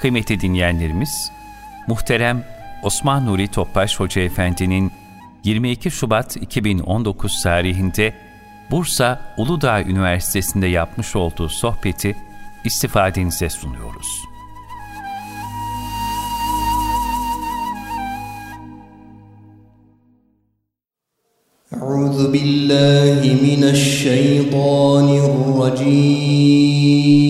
Kıymetli dinleyenlerimiz, muhterem Osman Nuri Topbaş Hoca Efendi'nin 22 Şubat 2019 tarihinde Bursa Uludağ Üniversitesi'nde yapmış olduğu sohbeti istifadenize sunuyoruz. أعوذ بالله من الشيطان الرجيم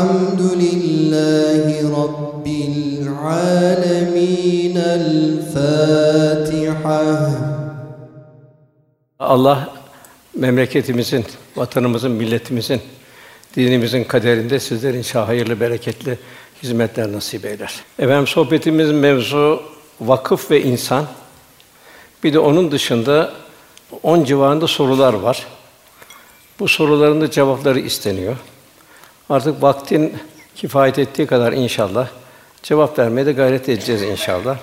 الحمد لله رب العالمين الفاتحة Allah memleketimizin, vatanımızın, milletimizin, dinimizin kaderinde sizler inşallah hayırlı, bereketli hizmetler nasip eyler. Efendim sohbetimizin mevzu vakıf ve insan. Bir de onun dışında on civarında sorular var. Bu soruların da cevapları isteniyor. Artık vaktin kifayet ettiği kadar inşallah cevap vermeye de gayret edeceğiz inşallah.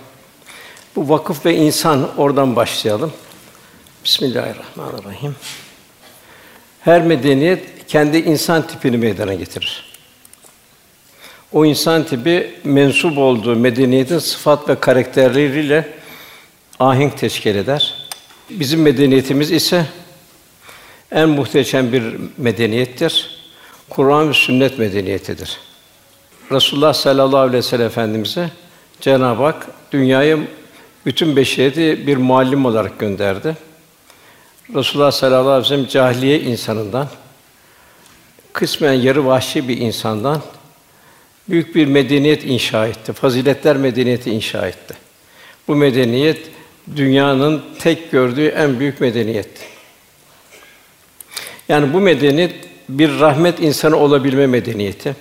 Bu vakıf ve insan oradan başlayalım. Bismillahirrahmanirrahim. Her medeniyet kendi insan tipini meydana getirir. O insan tipi mensup olduğu medeniyetin sıfat ve karakterleriyle ahenk teşkil eder. Bizim medeniyetimiz ise en muhteşem bir medeniyettir. Kur'an ve sünnet medeniyetidir. Resulullah sallallahu aleyhi ve sellem efendimize Cenab-ı Hak dünyayı bütün beşeriyeti bir muallim olarak gönderdi. Resulullah sallallahu aleyhi ve sellem cahiliye insanından, kısmen yarı vahşi bir insandan büyük bir medeniyet inşa etti. Faziletler medeniyeti inşa etti. Bu medeniyet dünyanın tek gördüğü en büyük medeniyet. Yani bu medeniyet bir rahmet insanı olabilme medeniyeti.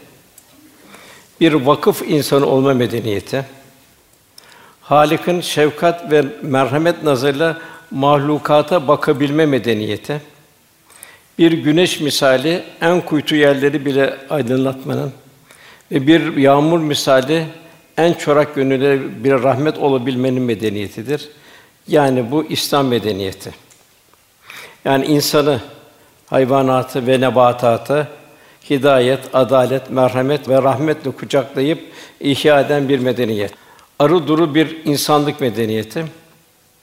Bir vakıf insanı olma medeniyeti. Halik'in şefkat ve merhamet nazarıyla mahlukata bakabilme medeniyeti. Bir güneş misali en kuytu yerleri bile aydınlatmanın ve bir yağmur misali en çorak gönüllere bir rahmet olabilmenin medeniyetidir. Yani bu İslam medeniyeti. Yani insanı, hayvanatı ve nebatatı hidayet, adalet, merhamet ve rahmetle kucaklayıp ihya eden bir medeniyet. Arı duru bir insanlık medeniyeti.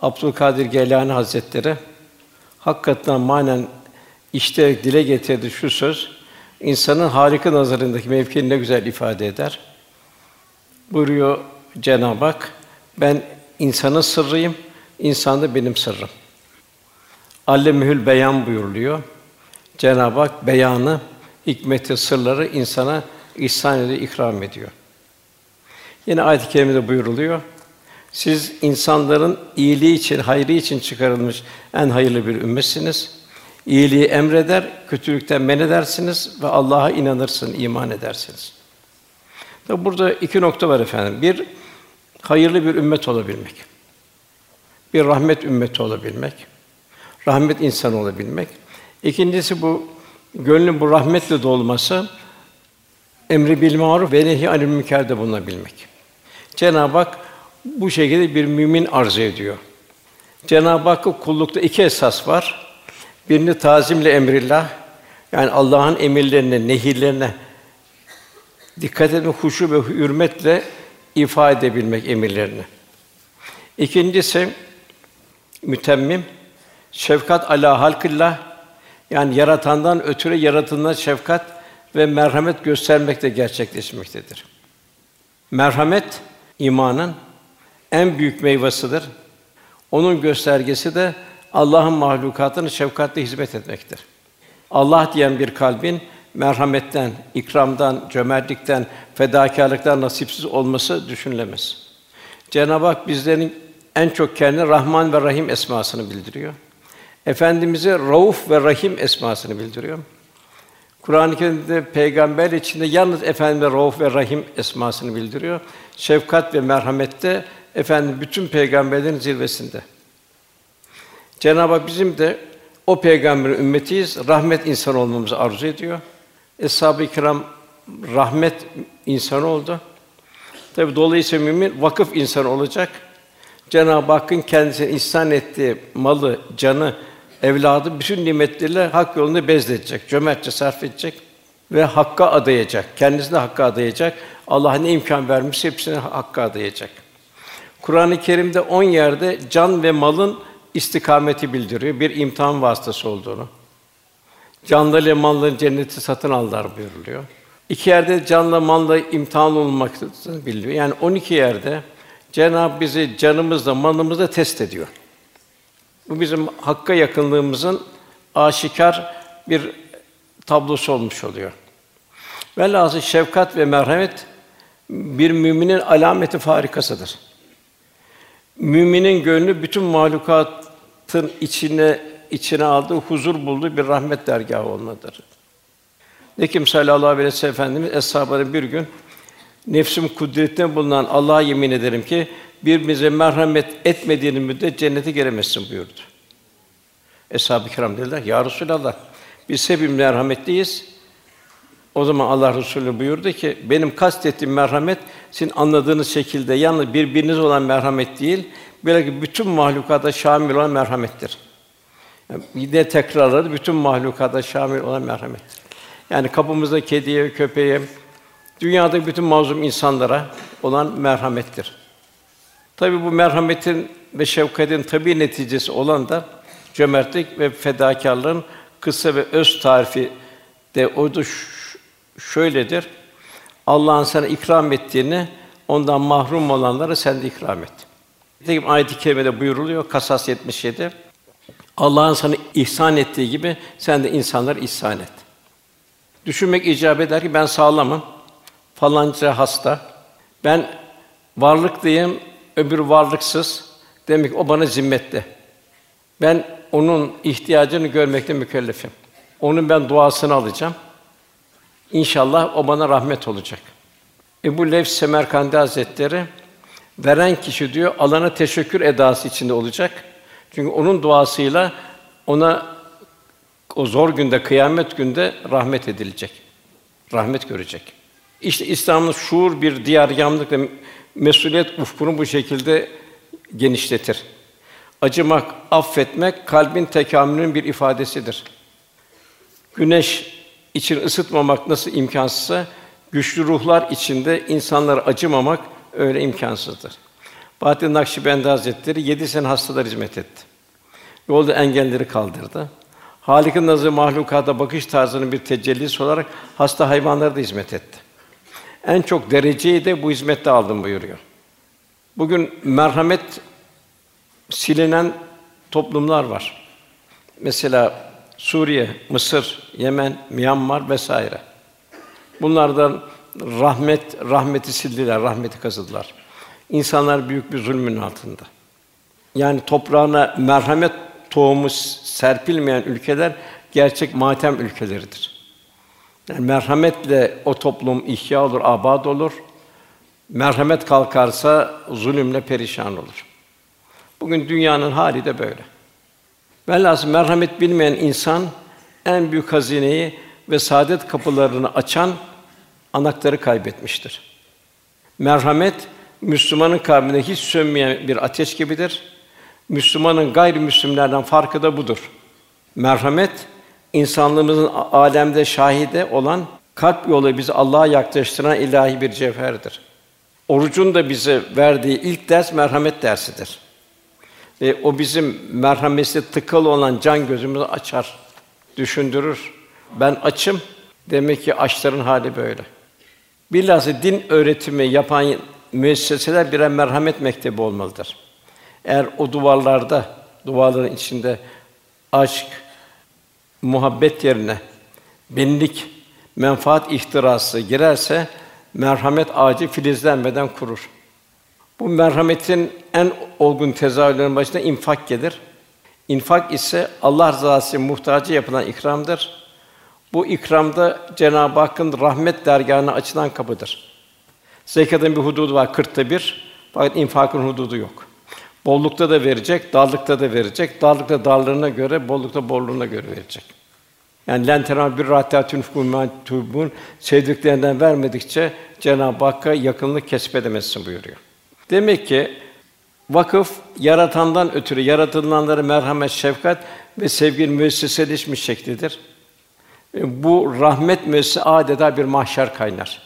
Abdülkadir Geylani Hazretleri hakikaten manen işte dile getirdi şu söz insanın harika nazarındaki mevkini ne güzel ifade eder. Buyuruyor Cenab-ı Hak, ben insanın sırrıyım, insan da benim sırrım. Allemühül beyan buyuruluyor. Cenab-ı Hak beyanı, hikmeti, sırları insana ihsan ediyor, ikram ediyor. Yine ayet-i kerimede buyuruluyor. Siz insanların iyiliği için, hayrı için çıkarılmış en hayırlı bir ümmetsiniz. İyiliği emreder, kötülükten men edersiniz ve Allah'a inanırsın, iman edersiniz. Tabi burada iki nokta var efendim. Bir, hayırlı bir ümmet olabilmek. Bir rahmet ümmeti olabilmek. Rahmet insanı olabilmek. İkincisi bu gönlün bu rahmetle dolması emri bil maruf ve nehi anil münkerde bulunabilmek. Cenab-ı Hak bu şekilde bir mümin arz ediyor. Cenab-ı Hakk'a kullukta iki esas var. Birini tazimle emrillah, yani Allah'ın emirlerine, nehirlerine dikkat etme, huşu ve hürmetle ifade edebilmek emirlerini. İkincisi mütemmim şefkat ala halkillah yani yaratandan ötürü yaratılana şefkat ve merhamet göstermek de gerçekleşmektedir. Merhamet imanın en büyük meyvasıdır. Onun göstergesi de Allah'ın mahlukatına şefkatle hizmet etmektir. Allah diyen bir kalbin merhametten, ikramdan, cömertlikten, fedakarlıktan nasipsiz olması düşünülemez. Cenab-ı Hak bizlerin en çok kendine Rahman ve Rahim esmasını bildiriyor. Efendimize Rauf ve Rahim esmasını bildiriyor. Kur'an-ı Kerim'de peygamber içinde yalnız Efendimize Rauf ve Rahim esmasını bildiriyor. Şefkat ve merhamette efendim bütün peygamberlerin zirvesinde. Cenab-ı Hak bizim de o peygamberin ümmetiyiz. Rahmet insan olmamızı arzu ediyor. Eshab-ı kiram rahmet insanı oldu. Tabi dolayısıyla mümin vakıf insan olacak. Cenab-ı Hakk'ın kendisine ihsan ettiği malı, canı, evladı bütün nimetleriyle hak yolunda bezledecek, cömertçe sarf edecek ve hakka adayacak. Kendisine hakka adayacak. Allah ne imkan vermiş hepsini hakka adayacak. Kur'an-ı Kerim'de on yerde can ve malın istikameti bildiriyor. Bir imtihan vasıtası olduğunu. Canlı ile malların cenneti satın aldılar buyuruluyor. İki yerde canla malla imtihan olmaksızın bildiriyor. Yani 12 yerde Cenab bizi canımızla, malımızla test ediyor. Bu bizim hakka yakınlığımızın aşikar bir tablosu olmuş oluyor. Velhâsıl şefkat ve merhamet bir müminin alameti farikasıdır. Müminin gönlü bütün mahlukatın içine içine aldığı, huzur bulduğu bir rahmet dergahı olmadır. Nekim sallallahu aleyhi ve Efendimiz eshabına bir gün nefsim kudretine bulunan Allah'a yemin ederim ki birbirimize merhamet etmediğini müddet cennete giremezsin buyurdu. Eshab-ı kiram dediler, Ya Resulallah, biz hepimiz merhametliyiz. O zaman Allah Resulü buyurdu ki, benim kastettiğim merhamet, sizin anladığınız şekilde yalnız birbiriniz olan merhamet değil, belki bütün mahlukata şamil olan merhamettir. Yani yine tekrarladı, bütün mahlukata şamil olan merhamettir. Yani kapımızda kediye, köpeğe, dünyada bütün mazlum insanlara olan merhamettir. Tabi bu merhametin ve şefkatin tabi neticesi olan da cömertlik ve fedakarlığın kısa ve öz tarifi de o da şöyledir. Allah'ın sana ikram ettiğini ondan mahrum olanlara sen de ikram et. Nitekim ayet-i kerimede buyuruluyor Kasas 77. Allah'ın sana ihsan ettiği gibi sen de insanlar ihsan et. Düşünmek icap eder ki ben sağlamım. Falanca hasta. Ben varlıklıyım, öbür varlıksız. Demek ki o bana zimmette. Ben onun ihtiyacını görmekte mükellefim. Onun ben duasını alacağım. İnşallah o bana rahmet olacak. Ebu Lev Semerkandi Hazretleri veren kişi diyor alana teşekkür edası içinde olacak. Çünkü onun duasıyla ona o zor günde, kıyamet günde rahmet edilecek. Rahmet görecek. İşte İslam'ın şuur bir diyar yamlıkla mesuliyet ufkunu bu şekilde genişletir. Acımak, affetmek kalbin tekamülünün bir ifadesidir. Güneş için ısıtmamak nasıl imkansızsa güçlü ruhlar içinde insanlara acımamak öyle imkansızdır. Bahattin Nakşibendi Hazretleri yedi sene hastalar hizmet etti. Yolda engelleri kaldırdı. Halik'in nazı mahlukata bakış tarzının bir tecellisi olarak hasta hayvanlara da hizmet etti. En çok dereceyi de bu hizmette aldım buyuruyor. Bugün merhamet silinen toplumlar var. Mesela Suriye, Mısır, Yemen, Myanmar vesaire. Bunlardan rahmet rahmeti sildiler, rahmeti kazıdılar. İnsanlar büyük bir zulmün altında. Yani toprağına merhamet tohumu serpilmeyen ülkeler gerçek matem ülkeleridir. Yani merhametle o toplum ihya olur, abad olur. Merhamet kalkarsa zulümle perişan olur. Bugün dünyanın hali de böyle. Velhâsıl merhamet bilmeyen insan en büyük hazineyi ve saadet kapılarını açan anahtarı kaybetmiştir. Merhamet Müslümanın kalbinde hiç sönmeyen bir ateş gibidir. Müslümanın gayrimüslimlerden farkı da budur. Merhamet insanlığımızın alemde şahide olan kalp yolu bizi Allah'a yaklaştıran ilahi bir cevherdir. Orucun da bize verdiği ilk ders merhamet dersidir. Ve o bizim merhameti tıkalı olan can gözümüzü açar, düşündürür. Ben açım, demek ki açların hali böyle. Bilhassa din öğretimi yapan müesseseler birer merhamet mektebi olmalıdır. Eğer o duvarlarda, duvarların içinde aşk, muhabbet yerine benlik, menfaat ihtirası girerse merhamet ağacı filizlenmeden kurur. Bu merhametin en olgun tezahürlerinin başında infak gelir. İnfak ise Allah rızası muhtacı yapılan ikramdır. Bu ikramda Cenab-ı Hakk'ın rahmet dergâhına açılan kapıdır. Zekatın bir hududu var kırkta bir, fakat infakın hududu yok. Bollukta da verecek, darlıkta da verecek. Darlıkta darlığına göre, bollukta bolluğuna göre verecek. Yani lentera bir rahatatun tubun sevdiklerinden vermedikçe Cenab-ı Hakk'a yakınlık kesbedemezsin buyuruyor. Demek ki vakıf yaratandan ötürü yaratılanlara merhamet, şefkat ve sevgi müesseseleşmiş şeklidir. E, bu rahmet müessesi adeta bir mahşer kaynar.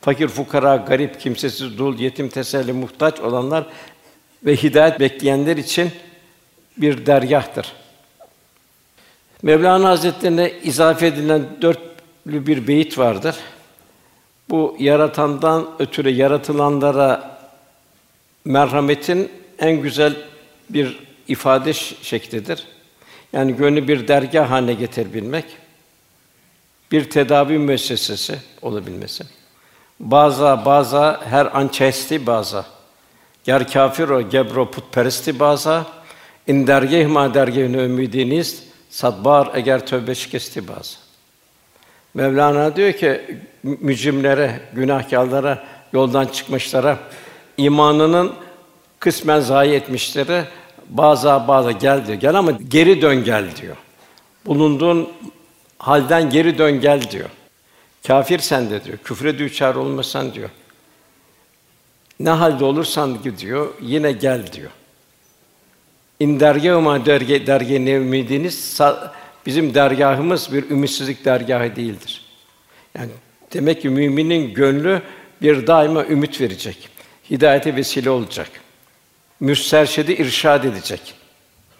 Fakir, fukara, garip, kimsesiz, dul, yetim, teselli, muhtaç olanlar ve hidayet bekleyenler için bir dergahtır. Mevlana Hazretlerine izafe edilen dörtlü bir beyit vardır. Bu yaratandan ötürü yaratılanlara merhametin en güzel bir ifade şeklidir. Yani gönlü bir dergah haline getirebilmek, bir tedavi müessesesi olabilmesi. Baza baza her an çesti baza. Ger kafir o gebro putperesti baza. İn dergeh ma dergehine ümidiniz sadbar eğer tövbe şikesti bazı. Mevlana diyor ki mücrimlere, günahkarlara, yoldan çıkmışlara, imanının kısmen zayi etmişlere bazı bazı gel diyor. Gel ama geri dön gel diyor. Bulunduğun halden geri dön gel diyor. Kafir sen de diyor. Küfre düçar olmasan diyor. Ne halde olursan gidiyor, yine gel diyor. İn dergâhuma derge derge nevmidiniz bizim dergahımız bir ümitsizlik dergahı değildir. Yani demek ki müminin gönlü bir daima ümit verecek. Hidayete vesile olacak. Müsterşidi irşad edecek.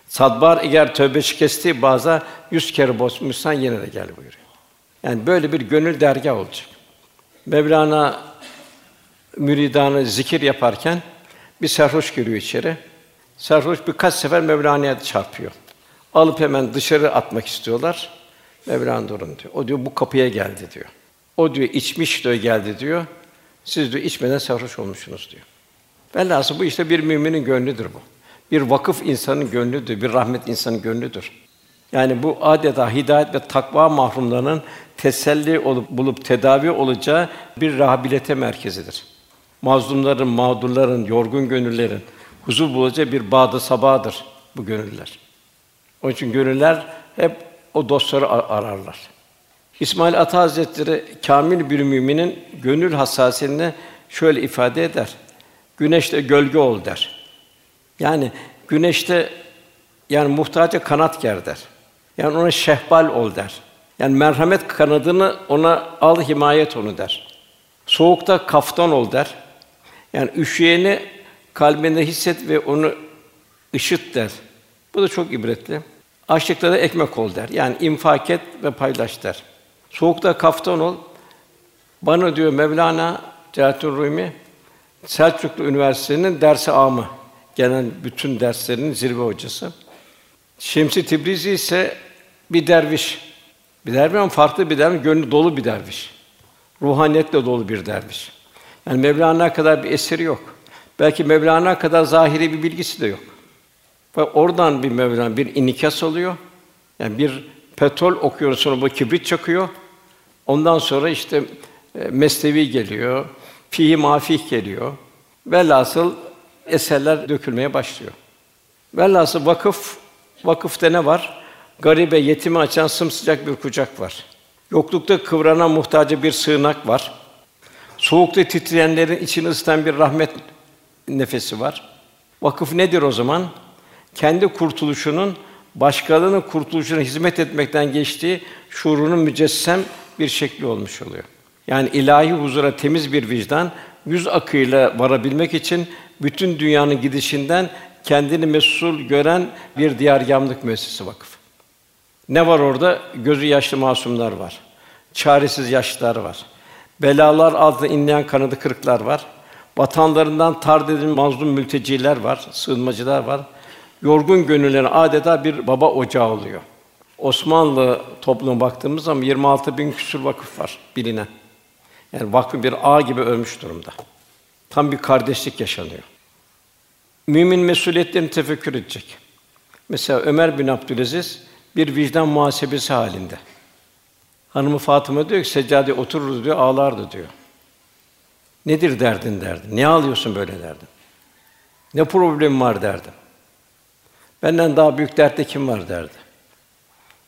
Sadbar eğer tövbe şikesti baza yüz kere bozmuşsan yine de gel buyuruyor. Yani böyle bir gönül dergah olacak. Mevlana müridanı zikir yaparken bir sarhoş giriyor içeri. Sarhoş birkaç sefer Mevlana'ya çarpıyor. Alıp hemen dışarı atmak istiyorlar. Mevlana durun diyor. O diyor bu kapıya geldi diyor. O diyor içmiş diyor geldi diyor. Siz diyor içmeden sarhoş olmuşsunuz diyor. Velhâsıl bu işte bir müminin gönlüdür bu. Bir vakıf insanın gönlüdür, bir rahmet insanın gönlüdür. Yani bu adeta hidayet ve takva mahrumlarının teselli olup bulup tedavi olacağı bir rehabilite merkezidir. Mazlumların, mağdurların, yorgun gönüllerin huzur bulacağı bir bağda sabadır bu gönüller. Onun için gönüller hep o dostları ararlar. İsmail Ata Hazretleri kamil bir müminin gönül hassasiyetini şöyle ifade eder. Güneşte gölge ol der. Yani güneşte yani muhtaca kanat ger der. Yani ona şehbal ol der. Yani merhamet kanadını ona al himayet onu der. Soğukta kaftan ol der. Yani üşüyeni kalbinde hisset ve onu ışıt der. Bu da çok ibretli. Açlıkta da ekmek ol der. Yani infak et ve paylaş der. Soğukta kaftan ol. Bana diyor Mevlana Celalettin Rumi Selçuklu Üniversitesi'nin dersi amı. Gelen bütün derslerinin zirve hocası. Şemsi Tibrizi ise bir derviş. Bir derviş ama farklı bir derviş, gönlü dolu bir derviş. Ruhaniyetle dolu bir derviş. Yani Mevlana kadar bir eseri yok. Belki Mevlana kadar zahiri bir bilgisi de yok. Ve oradan bir Mevlana bir inikas oluyor. Yani bir petrol sonra bu kibrit çakıyor. Ondan sonra işte e, mesnevi geliyor, fihi mafih geliyor. Velhasıl eserler dökülmeye başlıyor. Velhasıl vakıf, vakıfta ne var? Garibe, yetimi açan sımsıcak bir kucak var. Yoklukta kıvranan muhtaca bir sığınak var. Soğukta titreyenlerin içini ısıtan bir rahmet nefesi var. Vakıf nedir o zaman? Kendi kurtuluşunun başkalarının kurtuluşuna hizmet etmekten geçtiği şuurunun mücessem bir şekli olmuş oluyor. Yani ilahi huzura temiz bir vicdan, yüz akıyla varabilmek için bütün dünyanın gidişinden kendini mesul gören bir diyar yamlık müessesi vakıf. Ne var orada? Gözü yaşlı masumlar var. Çaresiz yaşlılar var. Belalar altında inleyen kanadı kırıklar var. Vatanlarından tard edilmiş mazlum mülteciler var, sığınmacılar var. Yorgun gönüllerin adeta bir baba ocağı oluyor. Osmanlı toplumuna baktığımız zaman 26 bin küsur vakıf var bilinen. Yani vakfı bir ağ gibi ölmüş durumda. Tam bir kardeşlik yaşanıyor. Mümin mesuliyetlerini tefekkür edecek. Mesela Ömer bin Abdülaziz bir vicdan muhasebesi halinde. Hanımı Fatıma diyor ki seccade otururuz diyor, ağlardı diyor. Nedir derdin derdi. Niye ağlıyorsun böyle derdim. Ne problem var derdim. Benden daha büyük dertte kim var derdi.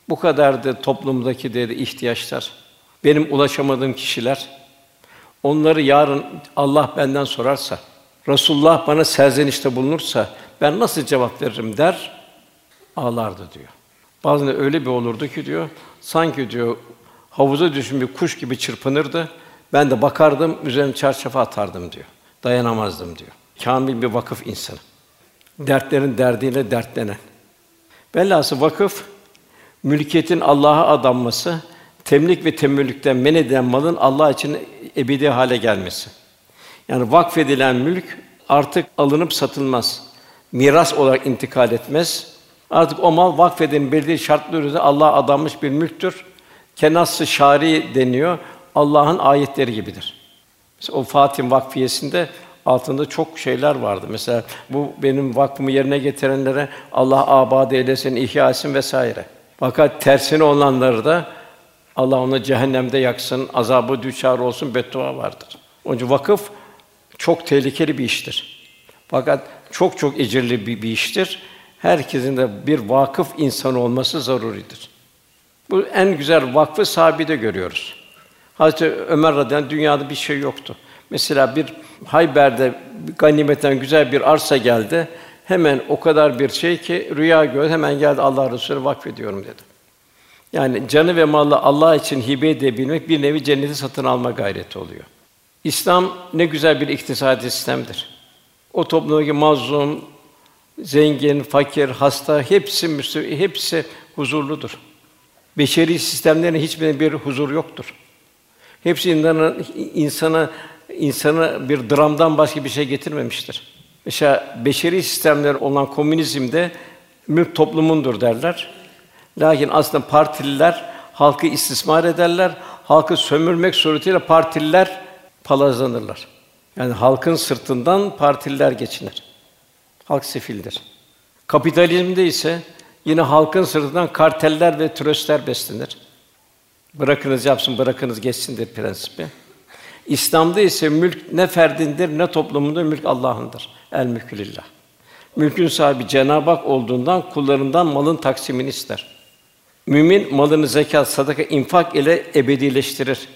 Bu kadardı toplumdaki dedi ihtiyaçlar. Benim ulaşamadığım kişiler. Onları yarın Allah benden sorarsa, Resulullah bana serzenişte bulunursa ben nasıl cevap veririm der, ağlardı diyor. Bazen öyle bir olurdu ki diyor, sanki diyor havuza düşmüş bir kuş gibi çırpınırdı. Ben de bakardım, üzerine çarşafa atardım diyor. Dayanamazdım diyor. Kamil bir vakıf insanı. Dertlerin derdiyle dertlenen. Velhâsıl vakıf mülkiyetin Allah'a adanması, temlik ve temellükten men edilen malın Allah için ebedi hale gelmesi. Yani vakfedilen mülk artık alınıp satılmaz. Miras olarak intikal etmez. Artık o mal vakfedilmiş belirli şartlar üzerinde Allah'a adanmış bir mülktür. Kenas-ı şari deniyor. Allah'ın ayetleri gibidir. Mesela o Fatih Vakfiyesi'nde altında çok şeyler vardı. Mesela bu benim vakfımı yerine getirenlere Allah abad eylesin, ihya etsin vesaire. Fakat tersine olanları da Allah onu cehennemde yaksın, azabı düşar olsun beddua vardır. Onun için vakıf çok tehlikeli bir iştir. Fakat çok çok ecirli bir, bir iştir. Herkesin de bir vakıf insan olması zaruridir. Bu en güzel vakfı sahabede görüyoruz. Hazreti Ömer radıyallahu dünyada bir şey yoktu. Mesela bir Hayber'de ganimetten güzel bir arsa geldi. Hemen o kadar bir şey ki rüya gördü. Hemen geldi Allah Resulü vakfediyorum dedi. Yani canı ve malı Allah için hibe edebilmek bir nevi cenneti satın alma gayreti oluyor. İslam ne güzel bir iktisadi sistemdir. O toplumdaki mazlum, zengin, fakir, hasta hepsi müslim, hepsi huzurludur. Beşeri sistemlerin hiçbirinde bir huzur yoktur. Hepsi insana, insana insana bir dramdan başka bir şey getirmemiştir. Mesela beşeri sistemler olan komünizmde mülk toplumundur derler. Lakin aslında partililer halkı istismar ederler. Halkı sömürmek suretiyle partililer palazlanırlar. Yani halkın sırtından partililer geçinir. Halk sefildir. Kapitalizmde ise yine halkın sırtından karteller ve tröstler beslenir. Bırakınız yapsın, bırakınız geçsindir prensibi. İslam'da ise mülk ne ferdindir ne toplumundur, mülk Allah'ındır. El mülkü lillah. Mülkün sahibi Cenab-ı Hak olduğundan kullarından malın taksimini ister. Mümin malını zekat, sadaka, infak ile ebedileştirir.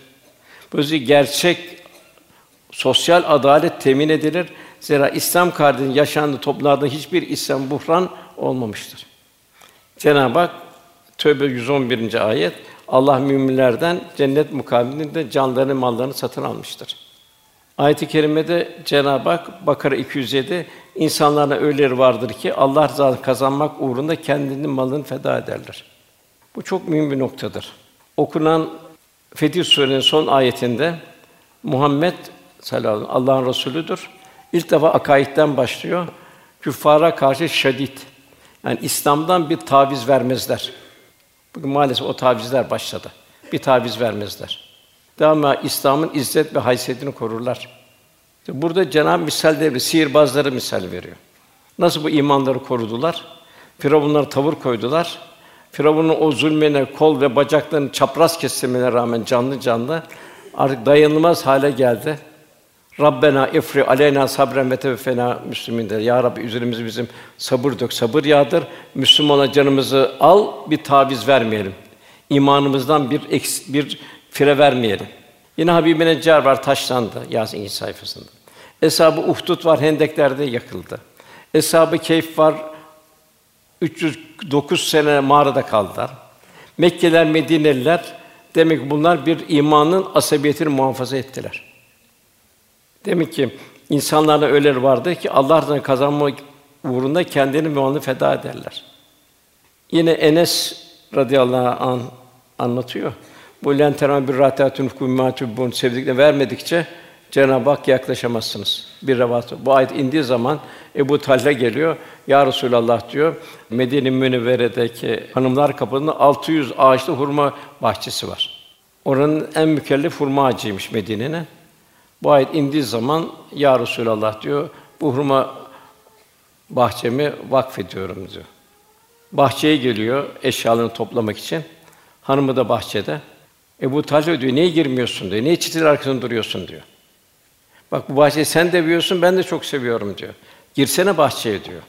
Böylece gerçek sosyal adalet temin edilir. Zira İslam kardeşinin yaşandığı toplumlarda hiçbir İslam buhran olmamıştır. Cenab-ı Hak Tövbe 111. ayet Allah müminlerden cennet mukabilinde canlarını, mallarını satın almıştır. Ayet-i kerimede Cenab-ı Hak Bakara 207 insanlarına öyleleri vardır ki Allah rızasını kazanmak uğrunda kendini malını feda ederler. Bu çok mühim bir noktadır. Okunan Fetih Sûre'nin son ayetinde Muhammed sallallahu aleyhi ve sellem Allah'ın Resulüdür. İlk defa akaidden başlıyor. Küffara karşı şiddet. Yani İslam'dan bir taviz vermezler. Bugün maalesef o tavizler başladı. Bir taviz vermezler. Daima İslam'ın izzet ve haysiyetini korurlar. Burada Cenab-ı misal devri, sihirbazları misal veriyor. Nasıl bu imanları korudular? Firavunlara tavır koydular. Firavun'un o zulmene, kol ve bacaklarını çapraz kesmesine rağmen canlı canlı artık dayanılmaz hale geldi. Rabbena ifri aleyna sabren ve tevfena müslümin der. Ya Rabbi üzerimize bizim sabır dök, sabır yağdır. Müslümana canımızı al, bir taviz vermeyelim. İmanımızdan bir eks, bir fire vermeyelim. Yine Habib-i Neccar var taşlandı Yasin sayfasında. Eshab-ı Uhdud var Hendekler'de yakıldı. Eshab-ı Keyf var 309 sene mağarada kaldılar. Mekkeler, Medineliler demek ki bunlar bir imanın asabiyetini muhafaza ettiler. Demek ki insanlarda öyle vardır ki Allah'tan kazanmak uğrunda kendini ve onu feda ederler. Yine Enes radıyallahu an anlatıyor. Bu lentera bir rahatun kummatubun sevdikle vermedikçe Cenab-ı Hak yaklaşamazsınız. Bir revat. Bu ayet indiği zaman Ebu Talha geliyor. Ya Resulallah diyor. Medine Münevvere'deki hanımlar kapısında 600 ağaçlı hurma bahçesi var. Oranın en mükellef hurma ağacıymış Medine'nin. Bu ayet indiği zaman ya Resulallah diyor. Bu hurma bahçemi vakfediyorum diyor. Bahçeye geliyor eşyalarını toplamak için. Hanımı da bahçede. Ebu Talha diyor, niye girmiyorsun diyor, niye çitin arkasında duruyorsun diyor. Bak bu bahçeyi sen de biliyorsun, ben de çok seviyorum diyor. Girsene bahçeye diyor.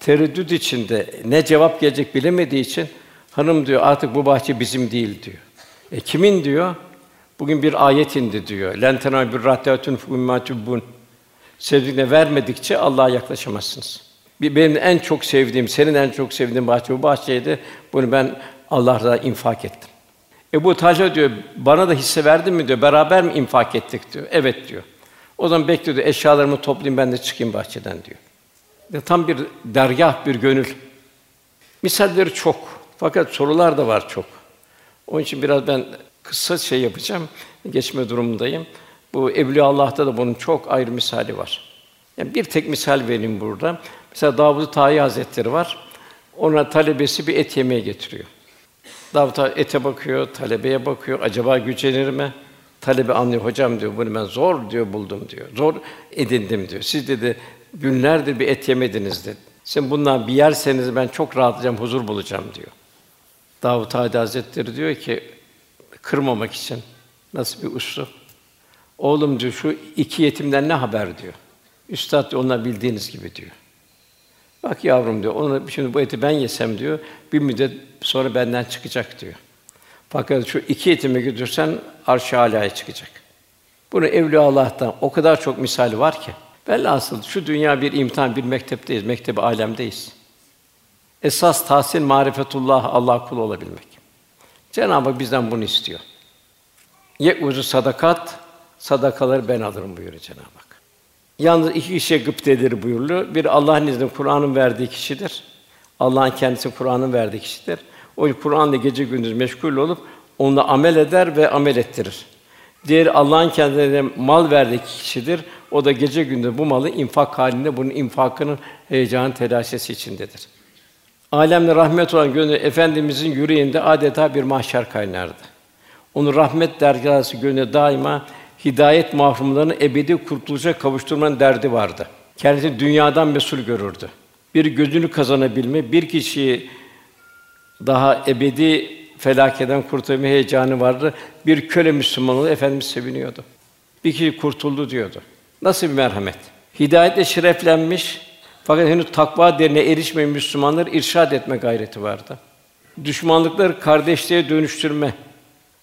Tereddüt içinde ne cevap gelecek bilemediği için hanım diyor artık bu bahçe bizim değil diyor. E kimin diyor? Bugün bir ayet indi diyor. Lentena bir rahtatun fummatubun. Sevdiğine vermedikçe Allah'a yaklaşamazsınız. Benim en çok sevdiğim, senin en çok sevdiğin bahçe bu bahçeydi. Bunu ben Allah'a infak ettim. Ebu Talha diyor, bana da hisse verdin mi diyor, beraber mi infak ettik diyor. Evet diyor. O zaman bekliyordu, eşyalarımı toplayayım ben de çıkayım bahçeden diyor. Ve tam bir dergah, bir gönül. Misalleri çok. Fakat sorular da var çok. Onun için biraz ben kısa şey yapacağım. Geçme durumundayım. Bu Evliya Allah'ta da bunun çok ayrı misali var. Yani bir tek misal vereyim burada. Mesela Davud Tayi Hazretleri var. Ona talebesi bir et yemeye getiriyor. Davut ete bakıyor, talebeye bakıyor. Acaba gücenir mi? talebe anlıyor. Hocam diyor bunu ben zor diyor buldum diyor. Zor edindim diyor. Siz dedi günlerdir bir et yemediniz dedi. Sen bundan bir yerseniz ben çok rahatlayacağım, huzur bulacağım diyor. Davut Hadi Hazretleri diyor ki kırmamak için nasıl bir uslu. Oğlum diyor şu iki yetimden ne haber diyor. Üstad diyor, onlar bildiğiniz gibi diyor. Bak yavrum diyor, onu şimdi bu eti ben yesem diyor, bir müddet sonra benden çıkacak diyor. Fakat şu iki yetimi götürsen arş-ı alaya çıkacak. Bunu Evliya Allah'tan o kadar çok misali var ki. Velhasıl şu dünya bir imtihan, bir mektepteyiz, mektebi alemdeyiz. Esas tahsin marifetullah, Allah kulu olabilmek. Cenab-ı Hak bizden bunu istiyor. Ye uzu sadakat, sadakaları ben alırım buyuruyor Cenab-ı Hak. Yalnız iki kişiye gıptedir buyuruluyor. Bir Allah'ın izniyle Kur'an'ın verdiği kişidir. Allah'ın kendisi Kur'an'ın verdiği kişidir. O Kur'an'la gece gündüz meşgul olup onunla amel eder ve amel ettirir. Diğeri Allah'ın kendine mal verdiği kişidir. O da gece gündüz bu malı infak halinde bunun infakının heyecan telaşesi içindedir. Alemde rahmet olan gönül efendimizin yüreğinde adeta bir mahşer kaynardı. Onu rahmet dergâhı gönlü daima hidayet mahrumlarını ebedi kurtuluşa kavuşturmanın derdi vardı. Kendisi dünyadan mesul görürdü. Bir gözünü kazanabilme, bir kişiyi daha ebedi felakeden kurtulma heyecanı vardı. Bir köle Müslüman oldu, Efendimiz seviniyordu. Bir kişi kurtuldu diyordu. Nasıl bir merhamet? Hidayetle şereflenmiş fakat henüz takva derine erişmeyen Müslümanlar irşad etme gayreti vardı. Düşmanlıkları kardeşliğe dönüştürme,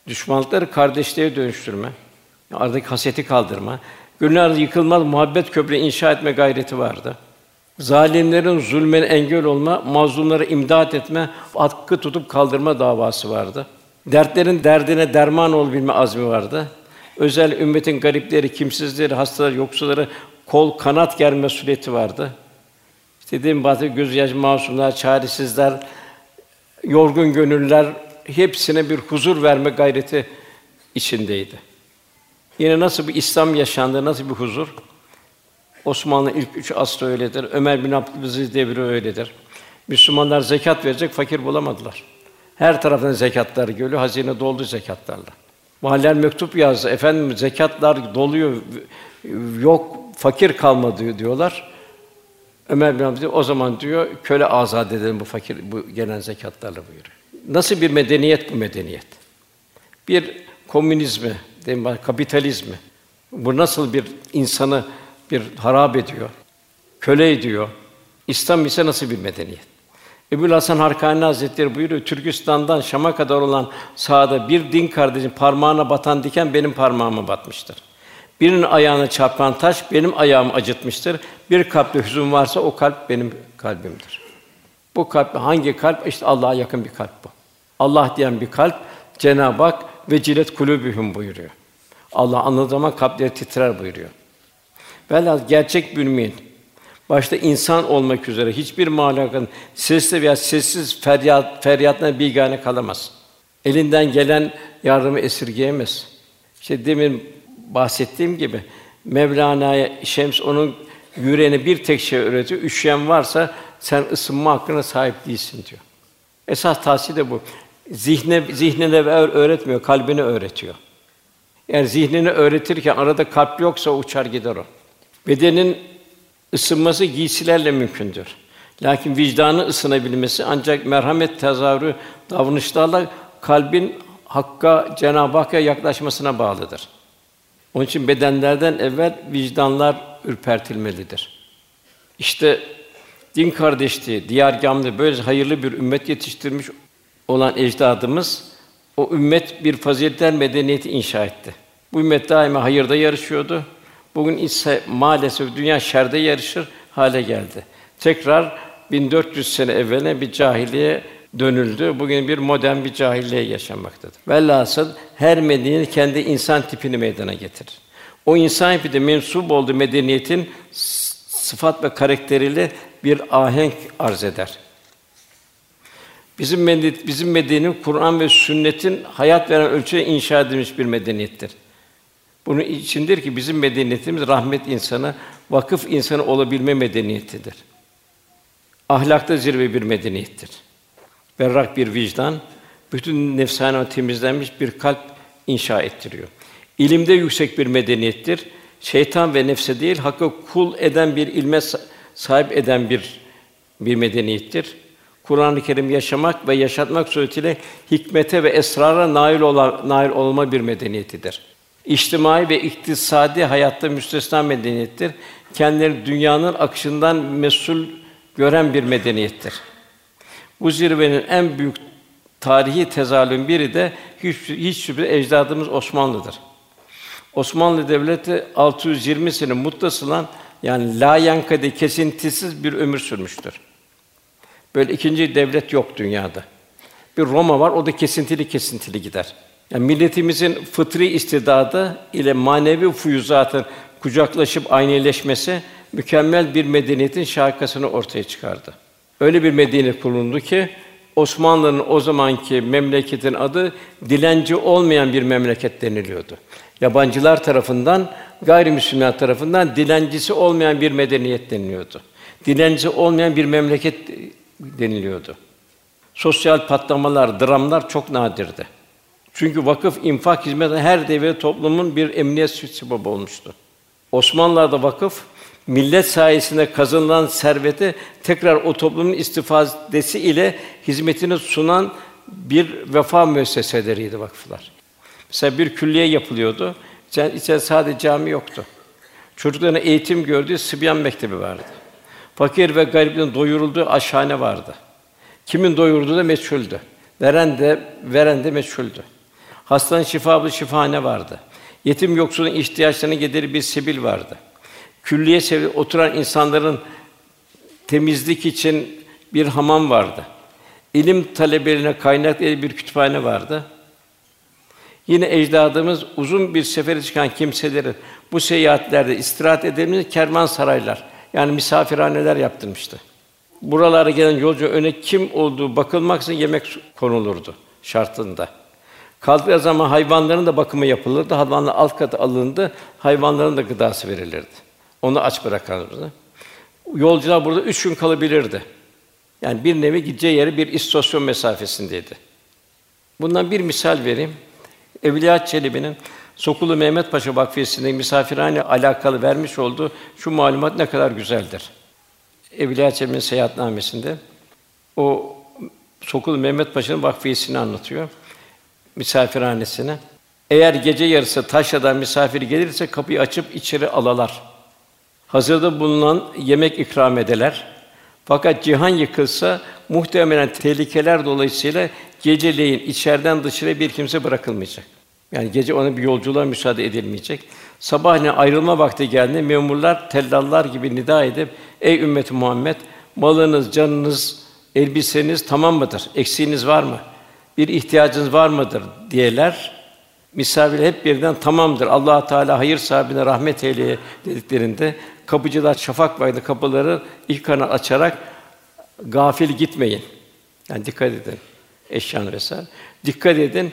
düşmanlıkları kardeşliğe dönüştürme, aradaki haseti kaldırma, gönüller yıkılmaz muhabbet köprü inşa etme gayreti vardı. Zalimlerin zulmüne engel olma, mazlumlara imdad etme, hakkı tutup kaldırma davası vardı. Dertlerin derdine derman olabilme azmi vardı. Özel ümmetin garipleri, kimsizleri, hastaları, yoksulları kol kanat germe sureti vardı. Dediğim bazı göz yaş masumlar, çaresizler, yorgun gönüller hepsine bir huzur verme gayreti içindeydi. Yine nasıl bir İslam yaşandı, nasıl bir huzur? Osmanlı ilk üç asrı öyledir. Ömer bin Abdülaziz devri öyledir. Müslümanlar zekat verecek, fakir bulamadılar. Her taraftan zekatlar geliyor, hazine doldu zekatlarla. Mahaller mektup yazdı. Efendim zekatlar doluyor, yok fakir kalmadı diyorlar. Ömer bin Abdülaziz o zaman diyor köle azad edelim bu fakir bu gelen zekatlarla buyuruyor. Nasıl bir medeniyet bu medeniyet? Bir komünizmi, değil kapitalizmi. Bu nasıl bir insanı bir harap ediyor, köle ediyor. İslam ise nasıl bir medeniyet? Ebu Hasan Harkani Hazretleri buyuruyor, Türkistan'dan Şam'a kadar olan sahada bir din kardeşin parmağına batan diken benim parmağıma batmıştır. Birinin ayağına çarpan taş benim ayağımı acıtmıştır. Bir kalpte hüzün varsa o kalp benim kalbimdir. Bu kalp hangi kalp? İşte Allah'a yakın bir kalp bu. Allah diyen bir kalp Cenab-ı Hak ve cilet kulübühüm buyuruyor. Allah anladığı zaman kalpleri titrer buyuruyor. Velhâsıl gerçek bir mümin, başta insan olmak üzere hiçbir mahlukun sesli veya sessiz feryat feryatına bigane kalamaz. Elinden gelen yardımı esirgeyemez. İşte demin bahsettiğim gibi Mevlana'ya Şems onun yüreğine bir tek şey öğretiyor. Üşüyen varsa sen ısınma hakkına sahip değilsin diyor. Esas tavsiye de bu. Zihne zihnine öğretmiyor, kalbini öğretiyor. Eğer zihnini öğretirken arada kalp yoksa uçar gider o. Bedenin ısınması giysilerle mümkündür. Lakin vicdanı ısınabilmesi ancak merhamet tezahürü davranışlarla kalbin Hakk'a, Cenab-ı Hakk'a yaklaşmasına bağlıdır. Onun için bedenlerden evvel vicdanlar ürpertilmelidir. İşte din kardeşliği, diyargâmda böyle hayırlı bir ümmet yetiştirmiş olan ecdadımız o ümmet bir faziletler medeniyeti inşa etti. Bu ümmet daima hayırda yarışıyordu. Bugün ise maalesef dünya şerde yarışır hale geldi. Tekrar 1400 sene evveline bir cahiliye dönüldü. Bugün bir modern bir cahiliye yaşanmaktadır. Velhasıl her medeniyet kendi insan tipini meydana getirir. O insan tipi de mensup olduğu medeniyetin sıfat ve karakteriyle bir ahenk arz eder. Bizim medeniyet, bizim medeniyet Kur'an ve sünnetin hayat veren ölçüye inşa edilmiş bir medeniyettir. Bunun içindir ki bizim medeniyetimiz rahmet insanı, vakıf insanı olabilme medeniyetidir. Ahlakta zirve bir medeniyettir. Berrak bir vicdan, bütün nefsane temizlenmiş bir kalp inşa ettiriyor. İlimde yüksek bir medeniyettir. Şeytan ve nefse değil, hakkı kul eden bir ilme sahip eden bir bir medeniyettir. Kur'an-ı Kerim yaşamak ve yaşatmak suretiyle hikmete ve esrara nail olan nail olma bir medeniyetidir. İçtimai ve iktisadi hayatta müstesna medeniyettir. Kendileri dünyanın akışından mesul gören bir medeniyettir. Bu zirvenin en büyük tarihi tezahürün biri de hiç, hiç şüphe ecdadımız Osmanlı'dır. Osmanlı Devleti 620 sene muttasılan yani la yankade kesintisiz bir ömür sürmüştür. Böyle ikinci devlet yok dünyada. Bir Roma var, o da kesintili kesintili gider. Yani milletimizin fıtri istidadı ile manevi fuyuzatın kucaklaşıp aynıleşmesi mükemmel bir medeniyetin şarkısını ortaya çıkardı. Öyle bir medeniyet kuruldu ki Osmanlı'nın o zamanki memleketin adı dilenci olmayan bir memleket deniliyordu. Yabancılar tarafından, gayrimüslimler tarafından dilencisi olmayan bir medeniyet deniliyordu. Dilenci olmayan bir memleket deniliyordu. Sosyal patlamalar, dramlar çok nadirdi. Çünkü vakıf infak hizmeti her devlet toplumun bir emniyet sebebı olmuştu. Osmanlılar'da vakıf millet sayesinde kazanılan serveti tekrar o toplumun istifadesi ile hizmetini sunan bir vefa müesseseleriydi vakıflar. Mesela bir külliye yapılıyordu. İçeride sadece cami yoktu. Çocukların eğitim gördüğü Sıbyan Mektebi vardı. Fakir ve garibin doyurulduğu aşhane vardı. Kimin doyurduğu da meçhuldü. Veren de veren de meçhuldü. Hastanın şifalı şifahane vardı. Yetim yoksulun ihtiyaçlarını giderir bir sebil vardı. Külliye sevi oturan insanların temizlik için bir hamam vardı. İlim talebelerine kaynak bir kütüphane vardı. Yine ecdadımız uzun bir sefere çıkan kimseleri bu seyahatlerde istirahat edebilmek kervansaraylar yani misafirhaneler yaptırmıştı. Buralara gelen yolcu öne kim olduğu bakılmaksızın yemek konulurdu şartında. Kaldığı zaman hayvanların da bakımı yapılırdı. Hayvanlar alt katı alındı. Hayvanların da gıdası verilirdi. Onu aç bırakırdı. Yolcular burada üç gün kalabilirdi. Yani bir nevi gideceği yeri bir istasyon mesafesindeydi. Bundan bir misal vereyim. Evliya Çelebi'nin Sokulu Mehmet Paşa Vakfiyesi'nde misafirhane alakalı vermiş olduğu şu malumat ne kadar güzeldir. Evliya Çelebi'nin seyahatnamesinde o Sokulu Mehmet Paşa'nın vakfiyesini anlatıyor. Misafirhanesini. Eğer gece yarısı Taşya'dan misafir gelirse kapıyı açıp içeri alalar. Hazırda bulunan yemek ikram edeler. Fakat cihan yıkılsa muhtemelen tehlikeler dolayısıyla geceleyin içeriden dışarı bir kimse bırakılmayacak. Yani gece ona bir yolculuğa müsaade edilmeyecek. Sabahleyin ayrılma vakti geldiğinde memurlar tellallar gibi nida edip ey ümmeti Muhammed malınız, canınız, elbiseniz tamam mıdır? Eksiğiniz var mı? Bir ihtiyacınız var mıdır diyeler. Misafir hep birden tamamdır. Allah Teala hayır sahibine rahmet eyleye dediklerinde kapıcılar şafak vakti kapıları ilk kanal açarak gafil gitmeyin. Yani dikkat edin eşyan vesaire. Dikkat edin.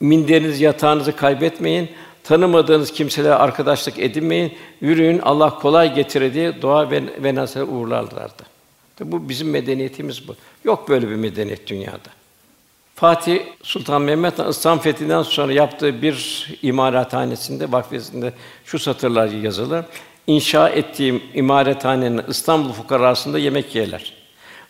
Minderiniz, yatağınızı kaybetmeyin. Tanımadığınız kimselere arkadaşlık edinmeyin. Yürüyün Allah kolay getire diye dua ve, ve nasihat uğurlarlardı. Bu bizim medeniyetimiz bu. Yok böyle bir medeniyet dünyada. Fatih Sultan Mehmet Han İslam fethinden sonra yaptığı bir imarathanesinde, vakfesinde şu satırlar yazılı. İnşa ettiğim imarethanenin İstanbul fukarasında yemek yerler.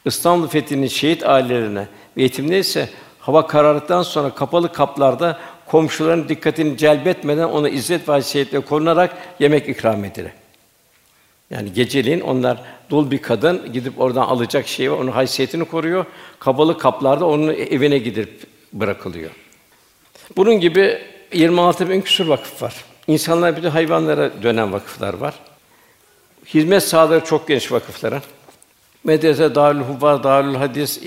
İstanbul fethinin şehit ailelerine ve yetimlerine ise hava karardıktan sonra kapalı kaplarda komşuların dikkatini celbetmeden ona izzet ve haysiyetle korunarak yemek ikram edilir. Yani geceliğin onlar dul bir kadın gidip oradan alacak şeyi onun haysiyetini koruyor. Kapalı kaplarda onun evine gidip bırakılıyor. Bunun gibi 26 bin küsur vakıf var. İnsanlar de hayvanlara dönen vakıflar var. Hizmet sahaları çok geniş vakıfların. Medrese, Darül Hufaz, Darül Hadis,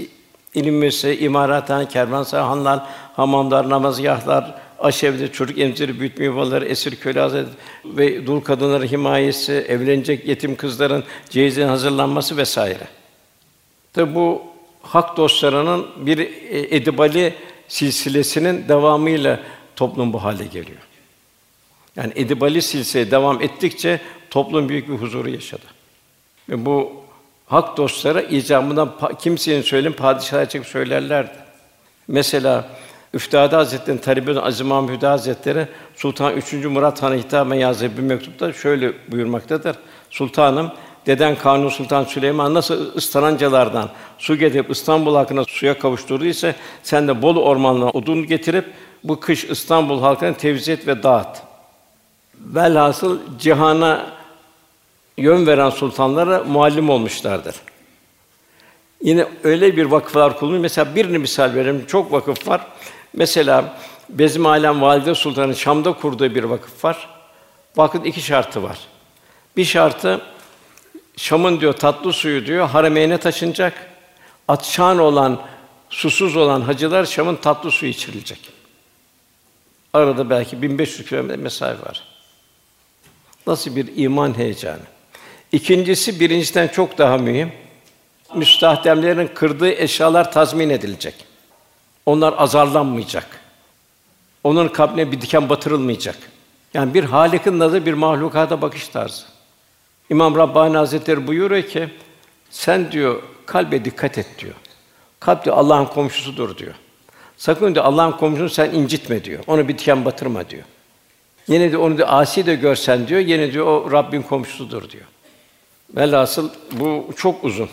ilim müessese, imarathane, kervansaray, hamamlar, namazgâhlar, aşevde çocuk emziri büyütme yuvaları, esir köle azat ve dul kadınları himayesi, evlenecek yetim kızların cehizinin hazırlanması vesaire. Tabi bu hak dostlarının bir e, edibali silsilesinin devamıyla toplum bu hale geliyor. Yani edibali silsile devam ettikçe toplum büyük bir huzuru yaşadı. Ve bu hak dostları icabından kimsenin söyleyin padişaha çıkıp söylerlerdi. Mesela Üftade Hazretleri'nin talebi Aziz Mahmud Hüda Hazretleri Sultan 3. Murat Han'a hitaben yazdığı bir mektupta şöyle buyurmaktadır. Sultanım Deden Kanuni Sultan Süleyman nasıl ıstarancalardan su getirip İstanbul halkına suya kavuşturduysa sen de Bolu ormanlarına odun getirip bu kış İstanbul halkına tevzi et ve dağıt. Velhasıl cihana yön veren sultanlara muallim olmuşlardır. Yine öyle bir vakıflar kurulmuş. Mesela birini misal verelim. Çok vakıf var. Mesela Bezmi Alem Valide Sultan'ın Şam'da kurduğu bir vakıf var. Vakıfın iki şartı var. Bir şartı Şam'ın diyor tatlı suyu diyor haremeyne taşınacak. Atşan olan, susuz olan hacılar Şam'ın tatlı suyu içirilecek. Arada belki 1500 kilometre mesafe var. Nasıl bir iman heyecanı. İkincisi birincisinden çok daha mühim. Müstahdemlerin kırdığı eşyalar tazmin edilecek. Onlar azarlanmayacak. Onun kalbine bir diken batırılmayacak. Yani bir Halik'in nazarı bir mahlukata bakış tarzı. İmam Rabbani Hazretleri buyuruyor ki sen diyor kalbe dikkat et diyor. Kalp diyor Allah'ın komşusudur diyor. Sakın diyor Allah'ın komşusunu sen incitme diyor. Onu bir diken batırma diyor. Yine de onu da asi de görsen diyor, yine diyor o Rabbin komşusudur diyor. Velhasıl bu çok uzun.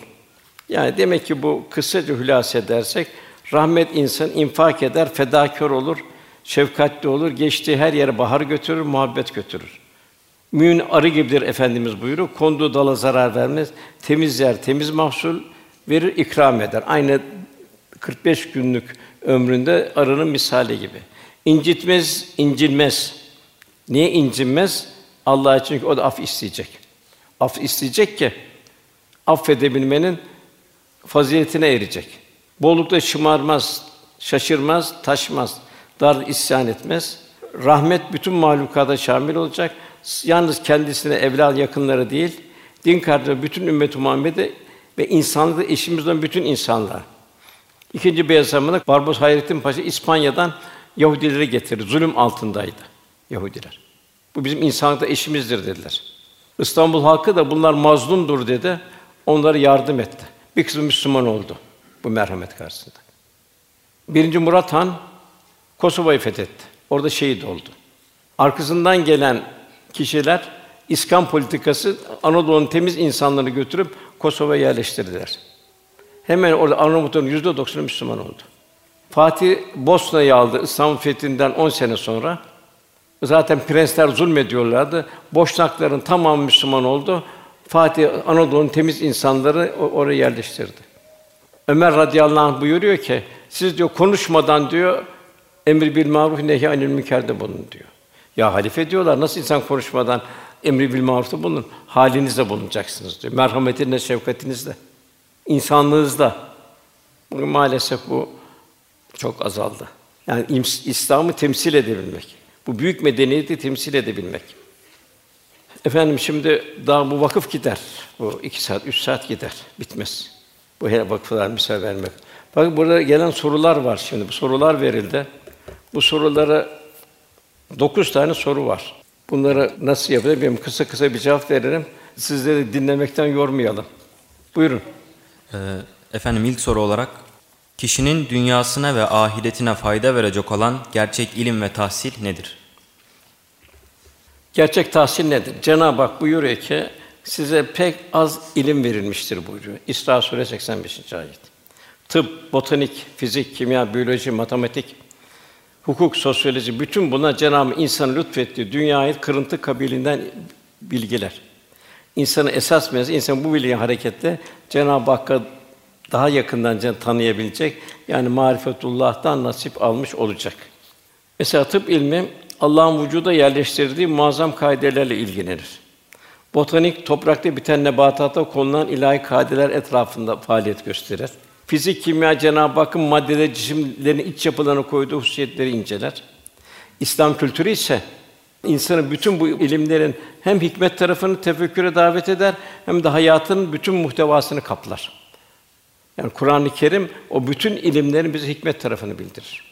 Yani demek ki bu kısaca hülasa edersek rahmet insan infak eder, fedakar olur, şefkatli olur, geçtiği her yere bahar götürür, muhabbet götürür. Mümin arı gibidir efendimiz buyuruyor. Konduğu dala zarar vermez. Temiz yer, temiz mahsul verir, ikram eder. Aynı 45 günlük ömründe arının misali gibi. İncitmez, incilmez. Niye incinmez? Allah için o da af isteyecek. Af isteyecek ki affedebilmenin faziletine erecek. Bollukta şımarmaz, şaşırmaz, taşmaz, dar isyan etmez. Rahmet bütün mahlukata şamil olacak. Yalnız kendisine, evlad yakınları değil, din kardeşleri bütün ümmet-i Muhammed'e ve insanlıkta eşimizden bütün insanlar. İkinci Beyazam'ın Barbaros Hayrettin Paşa İspanya'dan Yahudileri getirdi. Zulüm altındaydı Yahudiler. Bu bizim insanlıkta eşimizdir dediler. İstanbul halkı da bunlar mazlumdur dedi. Onlara yardım etti. Bir kısmı Müslüman oldu bu merhamet karşısında. Birinci Murat Han Kosova'yı fethetti. Orada şehit oldu. Arkasından gelen kişiler İskan politikası Anadolu'nun temiz insanlarını götürüp Kosova'ya yerleştirdiler. Hemen orada Arnavutların yüzde doksanı Müslüman oldu. Fatih Bosna'yı aldı İstanbul fethinden 10 sene sonra. Zaten prensler zulmediyorlardı. Boşnakların tamamı Müslüman oldu. Fatih Anadolu'nun temiz insanları oraya yerleştirdi. Ömer radıyallahu anh buyuruyor ki siz diyor konuşmadan diyor emri bil maruf nehy anil münkerde bulun diyor. Ya halife diyorlar nasıl insan konuşmadan emri bil marufta bulun. Halinizde bulunacaksınız diyor. Merhametinizle, şefkatinizle, insanlığınızda. Bugün maalesef bu çok azaldı. Yani İslam'ı temsil edebilmek. Bu büyük medeniyeti temsil edebilmek. Efendim şimdi daha bu vakıf gider. Bu iki saat, üç saat gider. Bitmez. Bu her vakıflar misal vermek. Bakın burada gelen sorular var şimdi. Bu sorular verildi. Bu sorulara dokuz tane soru var. Bunları nasıl yapılır bilmiyorum. Kısa kısa bir cevap veririm. Sizleri dinlemekten yormayalım. Buyurun. Ee, efendim ilk soru olarak kişinin dünyasına ve ahiretine fayda verecek olan gerçek ilim ve tahsil nedir? Gerçek tahsil nedir? Cenab-ı Hak buyuruyor ki size pek az ilim verilmiştir buyuruyor. İsra Suresi 85. ayet. Tıp, botanik, fizik, kimya, biyoloji, matematik, hukuk, sosyoloji bütün buna Cenab-ı insanı lütfettiği dünyayı kırıntı kabilinden bilgiler. İnsanın esas mezhep insan bu bilgiye hareketle Cenab-ı Hakk'a daha yakından tanıyabilecek. Yani marifetullah'tan nasip almış olacak. Mesela tıp ilmi Allah'ın vücuda yerleştirdiği muazzam kaidelerle ilgilenir. Botanik toprakta biten nebatata konulan ilahi kaideler etrafında faaliyet gösterir. Fizik, kimya Cenab-ı Hakk'ın maddeleri, cisimlerin iç yapılarına koyduğu hususiyetleri inceler. İslam kültürü ise insanı bütün bu ilimlerin hem hikmet tarafını tefekküre davet eder hem de hayatın bütün muhtevasını kaplar. Yani Kur'an-ı Kerim o bütün ilimlerin bize hikmet tarafını bildirir.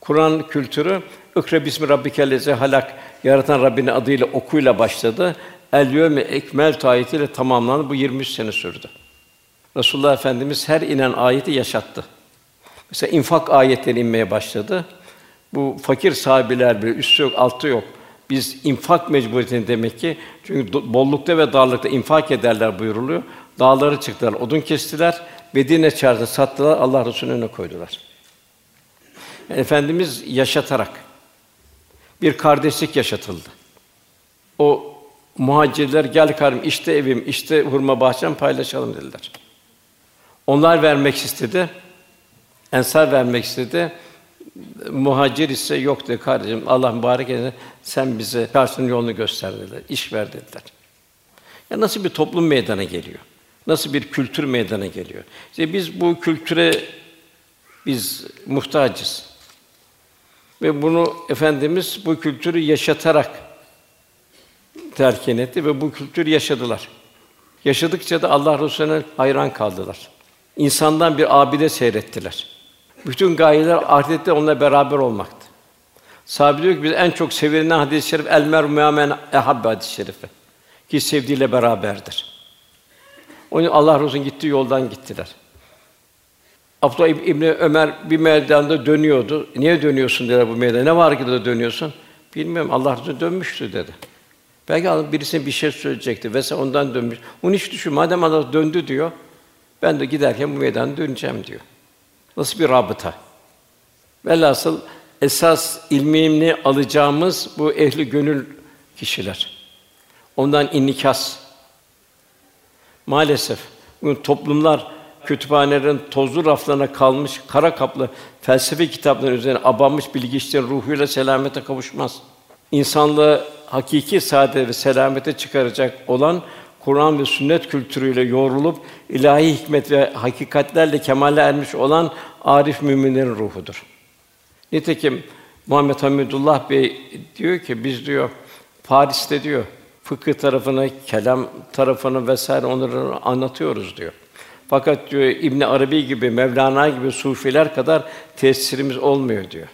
Kur'an kültürü İkra bismi rabbikellezi halak yaratan Rabbinin adıyla okuyla başladı. El yevme ekmel ayetiyle tamamlandı. Bu 23 sene sürdü. Resulullah Efendimiz her inen ayeti yaşattı. Mesela infak ayetleri inmeye başladı. Bu fakir sahabiler bir üstü yok, altı yok. Biz infak mecburiyetini demek ki çünkü bollukta ve darlıkta infak ederler buyuruluyor. Dağları çıktılar, odun kestiler, Medine çarşısında sattılar, Allah Resulü'nün önüne koydular. Yani Efendimiz yaşatarak bir kardeşlik yaşatıldı. O muhacirler gel kardeşim işte evim, işte hurma bahçem paylaşalım dediler. Onlar vermek istedi. Ensar vermek istedi. Muhacir ise yok dedi kardeşim Allah mübarek eylesin sen bize karşının yolunu göster dediler. İş ver dediler. Ya nasıl bir toplum meydana geliyor? Nasıl bir kültür meydana geliyor? İşte biz bu kültüre biz muhtacız. Ve bunu efendimiz bu kültürü yaşatarak terkin etti ve bu kültürü yaşadılar. Yaşadıkça da Allah Resulüne hayran kaldılar. İnsandan bir abide seyrettiler. Bütün gayeler ahirette onunla beraber olmaktı. Sahabe diyor ki biz en çok sevilen hadis-i şerif el mer'u men ehabbe hadis-i şerifi. Ki sevdiğiyle beraberdir. Onun Allah Resulü'nün gittiği yoldan gittiler. Abdullah İbni Ömer bir meydanda dönüyordu. Niye dönüyorsun dedi bu meydana. Ne var ki de dönüyorsun? Bilmiyorum. Allah Resulü dönmüştü dedi. Belki adam birisine bir şey söyleyecekti ve ondan dönmüş. Onu hiç düşün. Madem Allah döndü diyor. Ben de giderken bu meydana döneceğim diyor. Nasıl bir rabıta? Velhasıl esas ilmini alacağımız bu ehli gönül kişiler. Ondan inikas. Maalesef bu toplumlar kütüphanelerin tozlu raflarına kalmış kara kaplı felsefe kitapları üzerine abanmış bilgi ruhuyla selamete kavuşmaz. İnsanlığı hakiki saadet ve selamete çıkaracak olan Kur'an ve sünnet kültürüyle yoğrulup ilahi hikmet ve hakikatlerle kemale ermiş olan arif müminlerin ruhudur. Nitekim Muhammed Hamidullah Bey diyor ki biz diyor Paris'te diyor fıkıh tarafını, kelam tarafını vesaire onları anlatıyoruz diyor. Fakat diyor İbn Arabi gibi, Mevlana gibi sufiler kadar tesirimiz olmuyor diyor.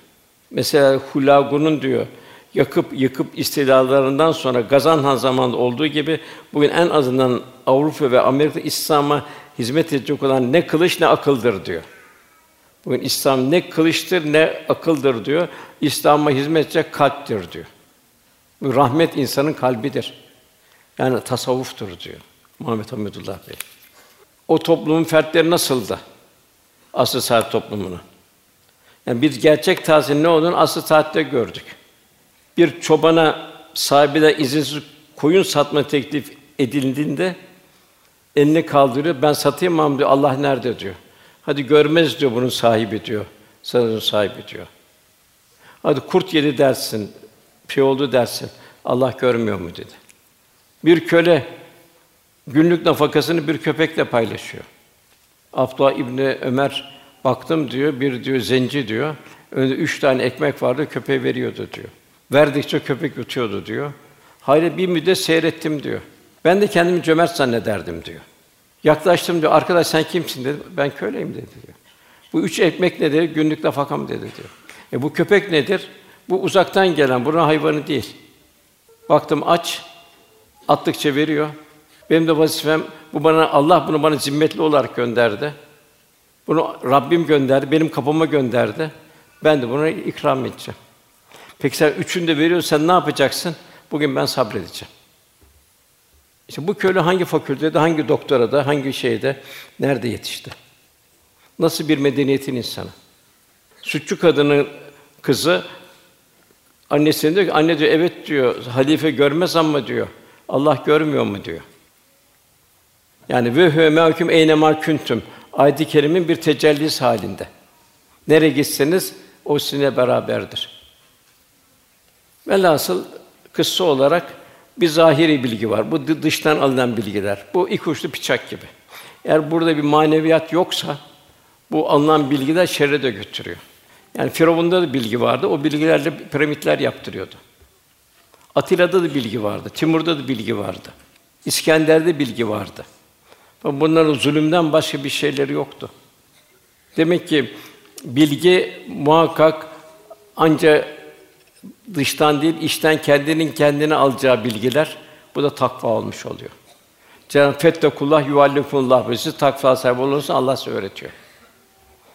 Mesela Hulagu'nun diyor yakıp yıkıp istilalarından sonra Gazanhan zamanında olduğu gibi bugün en azından Avrupa ve Amerika İslam'a hizmet edecek olan ne kılıç ne akıldır diyor. Bugün İslam ne kılıçtır ne akıldır diyor. İslam'a hizmet edecek kalptir diyor. Rahmet insanın kalbidir. Yani tasavvuftur diyor Muhammed Hamidullah Bey. O toplumun fertleri nasıldı? Asıl saat toplumunu. Yani biz gerçek tazinin ne olduğunu asıl saatte gördük. Bir çobana sahibi de izinsiz koyun satma teklif edildiğinde elini kaldırıyor. Ben satayım mı diyor. Allah nerede diyor. Hadi görmez diyor bunun sahibi diyor. Sanırım sahibi diyor. Hadi kurt yedi dersin, şey oldu dersin. Allah görmüyor mu dedi. Bir köle günlük nafakasını bir köpekle paylaşıyor. Abdullah İbni Ömer baktım diyor, bir diyor zenci diyor. Önünde üç tane ekmek vardı, köpeğe veriyordu diyor. Verdikçe köpek yutuyordu diyor. Hayır bir müddet seyrettim diyor. Ben de kendimi cömert zannederdim diyor. Yaklaştım diyor. Arkadaş sen kimsin dedi. Ben köleyim dedi diyor. Bu üç ekmek nedir? Günlük nafakam dedi diyor. E bu köpek nedir? Bu uzaktan gelen, buranın hayvanı değil. Baktım aç, attıkça veriyor. Benim de vazifem bu bana Allah bunu bana zimmetli olarak gönderdi. Bunu Rabbim gönderdi, benim kapıma gönderdi. Ben de bunu ikram edeceğim. Peki sen üçünü de veriyorsan ne yapacaksın? Bugün ben sabredeceğim. İşte bu köylü hangi fakültede, hangi doktorada, hangi şeyde, nerede yetişti? Nasıl bir medeniyetin insanı? Sütçü kadının kızı annesine diyor ki, anne diyor, evet diyor, halife görmez ama diyor, Allah görmüyor mu diyor. Yani ve huve mahkum eyne ma. Ayet-i kerimin bir tecellisi halinde. Nereye gitseniz o sizinle beraberdir. Velhasıl kıssa olarak bir zahiri bilgi var. Bu dıştan alınan bilgiler. Bu iki uçlu bıçak gibi. Eğer burada bir maneviyat yoksa bu alınan bilgiler şerre de götürüyor. Yani Firavun'da da bilgi vardı. O bilgilerle piramitler yaptırıyordu. Atilla'da da bilgi vardı. Timur'da da bilgi vardı. İskender'de bilgi vardı. Bunların zulümden başka bir şeyleri yoktu. Demek ki bilgi muhakkak ancak dıştan değil, içten kendinin kendine alacağı bilgiler. Bu da takva olmuş oluyor. Cenab-ı Fettakullah yuallifunullah. Siz takva sahibi olursa Allah size öğretiyor.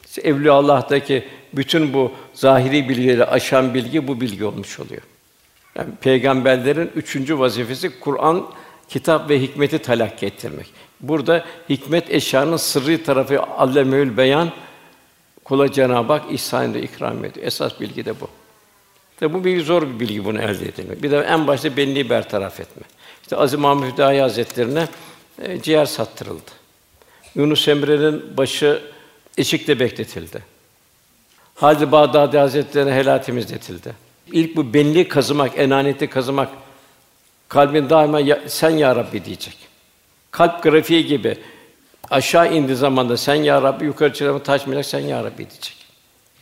İşte Allah'taki bütün bu zahiri bilgileri aşan bilgi bu bilgi olmuş oluyor. Yani peygamberlerin üçüncü vazifesi Kur'an, kitap ve hikmeti talakki ettirmek. Burada hikmet eşyanın sırrı tarafı allemül beyan kula Cenab-ı Hak ihsan ediyor, ikram ediyor. Esas bilgi de bu. Tabi bu bilgi zor bir bilgi bunu elde edilmek. Bir de en başta benliği bertaraf etme. İşte Aziz Mahmud Hüdayi Hazretlerine e, ciğer sattırıldı. Yunus Emre'nin başı eşikte bekletildi. Halid Bağdadi Hazretlerine helal temizletildi. İlk bu benliği kazımak, enaniyeti kazımak, kalbin daima ya, sen ya Rabbi diyecek. Kalp grafiği gibi aşağı indi zamanda sen ya Rabbi, yukarı çıktığında taşmayacak sen ya Rabbi diyecek.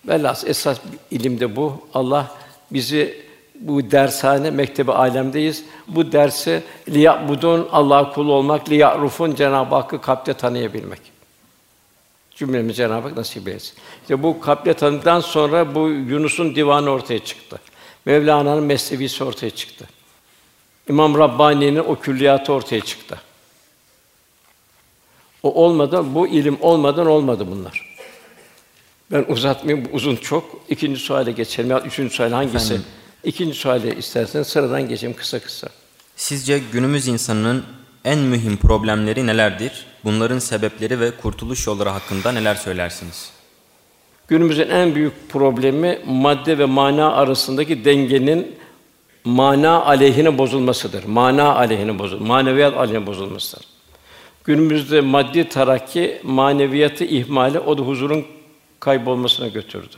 Velhas esas ilim de bu. Allah bizi bu dershane, mektebi alemdeyiz. Bu dersi liyabudun Allah kulu olmak, liyarufun Cenab-ı Hakk'ı kalpte tanıyabilmek. Cümlemiz Cenab-ı Hak nasip etsin. İşte bu kalple tanıdıktan sonra bu Yunus'un divanı ortaya çıktı. Mevlana'nın mesnevisi ortaya çıktı. İmam Rabbani'nin o külliyatı ortaya çıktı. O olmadan, bu ilim olmadan olmadı bunlar. Ben uzatmayayım, bu uzun çok. İkinci suale geçelim. Ya üçüncü sual hangisi? Efendim? İkinci suale istersen sıradan geçeyim kısa kısa. Sizce günümüz insanının en mühim problemleri nelerdir? Bunların sebepleri ve kurtuluş yolları hakkında neler söylersiniz? Günümüzün en büyük problemi madde ve mana arasındaki dengenin mana aleyhine bozulmasıdır. Mana aleyhine bozul, maneviyat aleyhine bozulmasıdır. Günümüzde maddi tarakki maneviyatı ihmali o da huzurun kaybolmasına götürdü.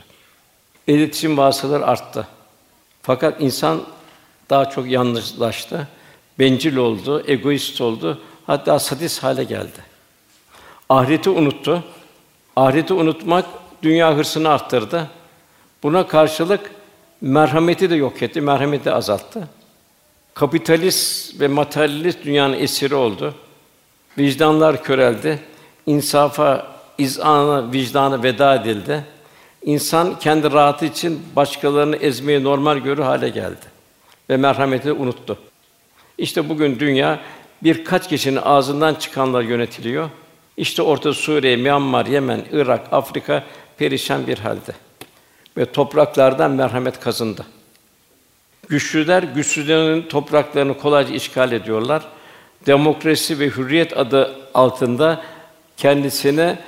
İletişim vasıtaları arttı. Fakat insan daha çok yalnızlaştı, bencil oldu, egoist oldu, hatta sadist hale geldi. Ahireti unuttu. Ahireti unutmak dünya hırsını arttırdı. Buna karşılık merhameti de yok etti, merhameti de azalttı. Kapitalist ve materyalist dünyanın esiri oldu. Vicdanlar köreldi. İnsafa, izana, vicdana veda edildi. İnsan kendi rahatı için başkalarını ezmeyi normal görür hale geldi ve merhameti unuttu. İşte bugün dünya birkaç kişinin ağzından çıkanlar yönetiliyor. İşte Orta Suriye, Myanmar, Yemen, Irak, Afrika perişan bir halde. Ve topraklardan merhamet kazındı. Güçlüler güçsüzlerin topraklarını kolayca işgal ediyorlar. Demokrasi ve hürriyet adı altında kendisine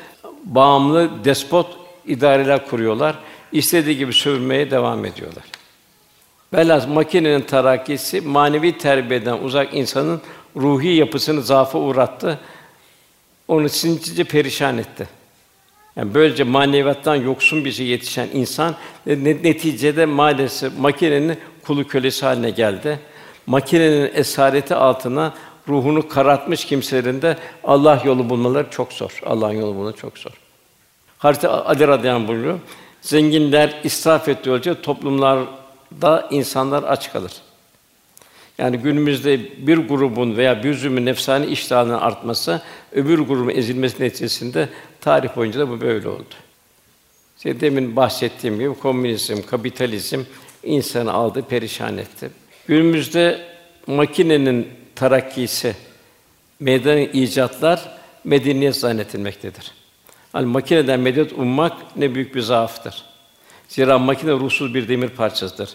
bağımlı despot idareler kuruyorlar. İstediği gibi sövmeye devam ediyorlar. Velhâsıl makinenin terakkisi manevi terbiyeden uzak insanın ruhi yapısını zaafa uğrattı. Onu sinsice perişan etti. Yani böylece maneviyattan yoksun şey yetişen insan neticede maalesef makinenin kulu kölesi haline geldi. Makinenin esareti altına ruhunu karartmış kimselerin de Allah yolu bulmaları çok zor. Allah'ın yolu bulmaları çok zor. Hazreti Ali radıyallahu buyuruyor. Zenginler israf ettiği ölçüde toplumlarda insanlar aç kalır. Yani günümüzde bir grubun veya bir zümrün nefsani iştahının artması, öbür grubun ezilmesi neticesinde tarih boyunca da bu böyle oldu. İşte demin bahsettiğim gibi komünizm, kapitalizm insanı aldı, perişan etti. Günümüzde makinenin terakkisi, meydan icatlar medeniyet zannedilmektedir. Hani makineden medet ummak ne büyük bir zaaftır. Zira makine ruhsuz bir demir parçasıdır.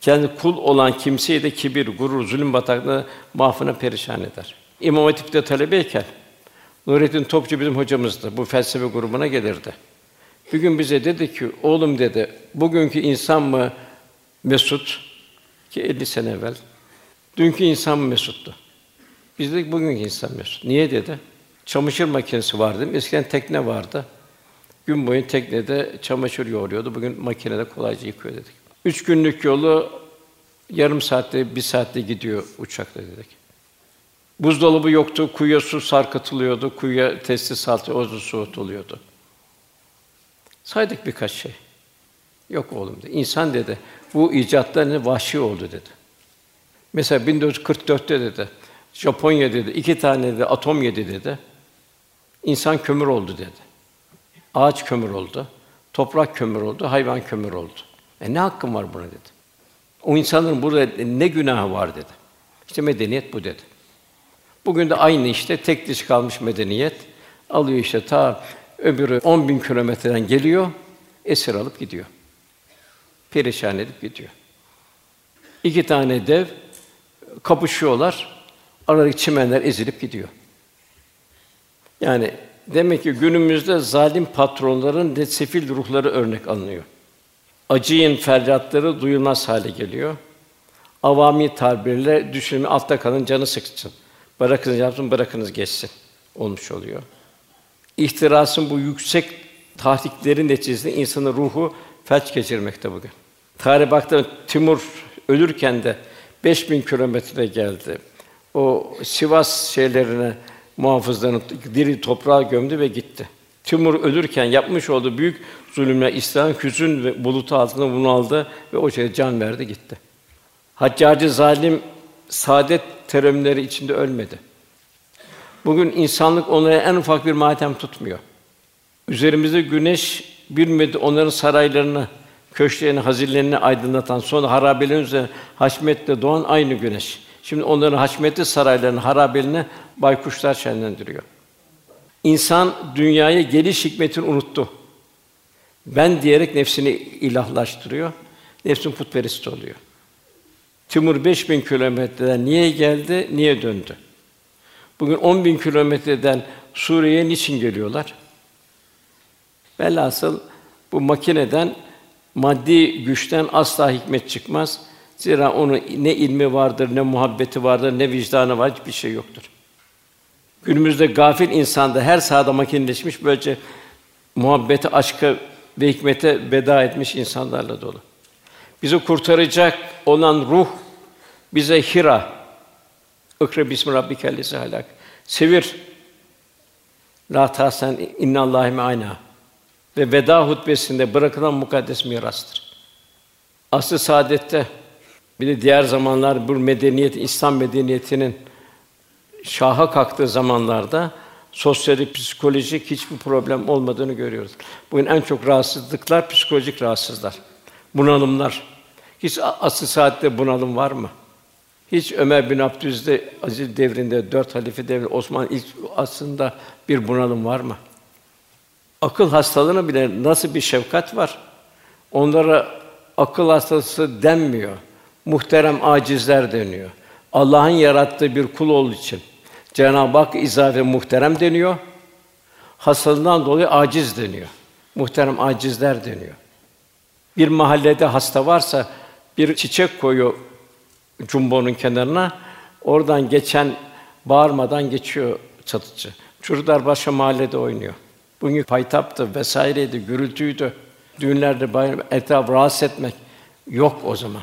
Kendi kul olan kimseyi de kibir, gurur, zulüm bataklığı mahfına perişan eder. İmam Hatip'te talebeyken Nurettin Topçu bizim hocamızdı. Bu felsefe grubuna gelirdi. Bir gün bize dedi ki, oğlum dedi, bugünkü insan mı mesut ki 50 sene evvel dünkü insan mı mesuttu? Biz dedik bugünkü insan mesut. Niye dedi? Çamaşır makinesi vardı. Eskiden tekne vardı. Gün boyu teknede çamaşır yoğuruyordu. Bugün makinede kolayca yıkıyor dedik. Üç günlük yolu yarım saatte, bir saatte gidiyor uçakla dedik. Buzdolabı yoktu, kuyuya su sarkıtılıyordu, kuyuya testi saltı, o su soğutuluyordu. Saydık birkaç şey. Yok oğlum dedi. İnsan dedi, bu icatlar ne vahşi oldu dedi. Mesela 1944'te dedi, Japonya dedi, iki tane de atom yedi dedi. İnsan kömür oldu dedi. Ağaç kömür oldu, toprak kömür oldu, hayvan kömür oldu. E ne hakkım var buna dedi. O insanların burada ne günahı var dedi. İşte medeniyet bu dedi. Bugün de aynı işte tek diş kalmış medeniyet alıyor işte ta Öbürü 10 bin kilometreden geliyor, esir alıp gidiyor. Perişan edip gidiyor. İki tane dev kapışıyorlar, aralık çimenler ezilip gidiyor. Yani demek ki günümüzde zalim patronların de sefil ruhları örnek alınıyor. Acıyın feryatları duyulmaz hale geliyor. Avami tabirle düşünme altta kalın canı sıksın. Bırakınız yapsın, bırakınız geçsin olmuş oluyor. İhtirasın bu yüksek tahriklerin neticesinde insanın ruhu felç geçirmekte bugün. Tarih baktığında Timur ölürken de 5000 kilometre geldi. O Sivas şeylerine muhafızlarını diri toprağa gömdü ve gitti. Timur ölürken yapmış olduğu büyük zulümle İslam hüzün ve bulutu altında bunaldı ve o şekilde can verdi gitti. Haccacı zalim saadet terimleri içinde ölmedi. Bugün insanlık onlara en ufak bir matem tutmuyor. Üzerimizde güneş müddet onların saraylarını, köşklerini, hazirlerini aydınlatan, sonra harabelerin üzerine haşmetle doğan aynı güneş. Şimdi onların haşmetli saraylarını, harabelerini baykuşlar şenlendiriyor. İnsan dünyaya geliş hikmetini unuttu. Ben diyerek nefsini ilahlaştırıyor. Nefsin putperest oluyor. Timur 5000 kilometreden niye geldi, niye döndü? Bugün 10 bin kilometreden Suriye'ye niçin geliyorlar? Velhasıl bu makineden maddi güçten asla hikmet çıkmaz. Zira onun ne ilmi vardır, ne muhabbeti vardır, ne vicdanı var, hiçbir şey yoktur. Günümüzde gafil insanda her sahada makineleşmiş böylece muhabbeti, aşka ve hikmete veda etmiş insanlarla dolu. Bizi kurtaracak olan ruh bize Hira Ikra bismi rabbikellezi halak. Sevir. La tahsen innallahi me'ana. Ve veda hutbesinde bırakılan mukaddes mirastır. Aslı saadette bir de diğer zamanlar bu medeniyet İslam medeniyetinin şaha kalktığı zamanlarda sosyal, psikolojik hiçbir problem olmadığını görüyoruz. Bugün en çok rahatsızlıklar psikolojik rahatsızlar. Bunalımlar. Hiç asıl saatte bunalım var mı? Hiç Ömer bin Abdülaziz Aziz devrinde, dört halife devri Osman ilk aslında bir bunalım var mı? Akıl hastalığına bile nasıl bir şefkat var? Onlara akıl hastası denmiyor. Muhterem acizler deniyor. Allah'ın yarattığı bir kul olduğu için Cenab-ı Hak izafe muhterem deniyor. Hastalığından dolayı aciz deniyor. Muhterem acizler deniyor. Bir mahallede hasta varsa bir çiçek koyuyor cumbonun kenarına. Oradan geçen bağırmadan geçiyor çatıcı. Çocuklar başka mahallede oynuyor. Bugün paytaptı vesaireydi, gürültüydü. Düğünlerde bayram etraf rahatsız etmek yok o zaman.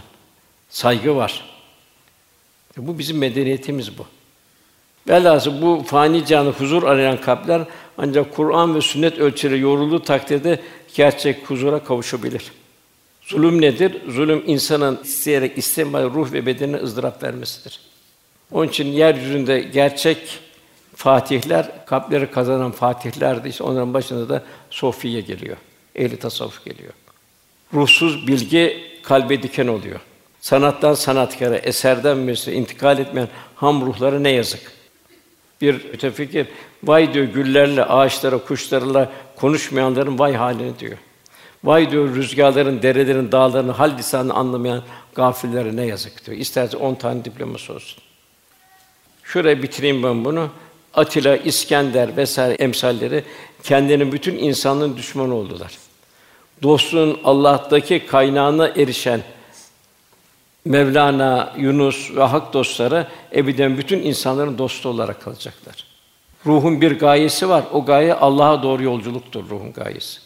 Saygı var. Bu bizim medeniyetimiz bu. Velhâsıl bu fani canı huzur arayan kalpler ancak Kur'an ve sünnet ölçüleri yorulduğu takdirde gerçek huzura kavuşabilir. Zulüm nedir? Zulüm insanın isteyerek istemeden ruh ve bedenine ızdırap vermesidir. Onun için yeryüzünde gerçek fatihler, kalpleri kazanan fatihlerdi. İşte onların başında da Sofiye geliyor. Ehli tasavvuf geliyor. Ruhsuz bilgi kalbe diken oluyor. Sanattan sanatkara, eserden müessese intikal etmeyen ham ruhlara ne yazık. Bir mütefekkir, vay diyor güllerle, ağaçlara, kuşlarla konuşmayanların vay halini diyor. Vay diyor rüzgarların, derelerin, dağların hal lisanını anlamayan gafillere ne yazık diyor. İsterse on tane diploması olsun. Şuraya bitireyim ben bunu. Atilla, İskender vesaire emsalleri kendinin bütün insanlığın düşmanı oldular. Dostluğun Allah'taki kaynağına erişen Mevlana, Yunus ve hak dostları ebeden bütün insanların dostu olarak kalacaklar. Ruhun bir gayesi var. O gaye Allah'a doğru yolculuktur ruhun gayesi.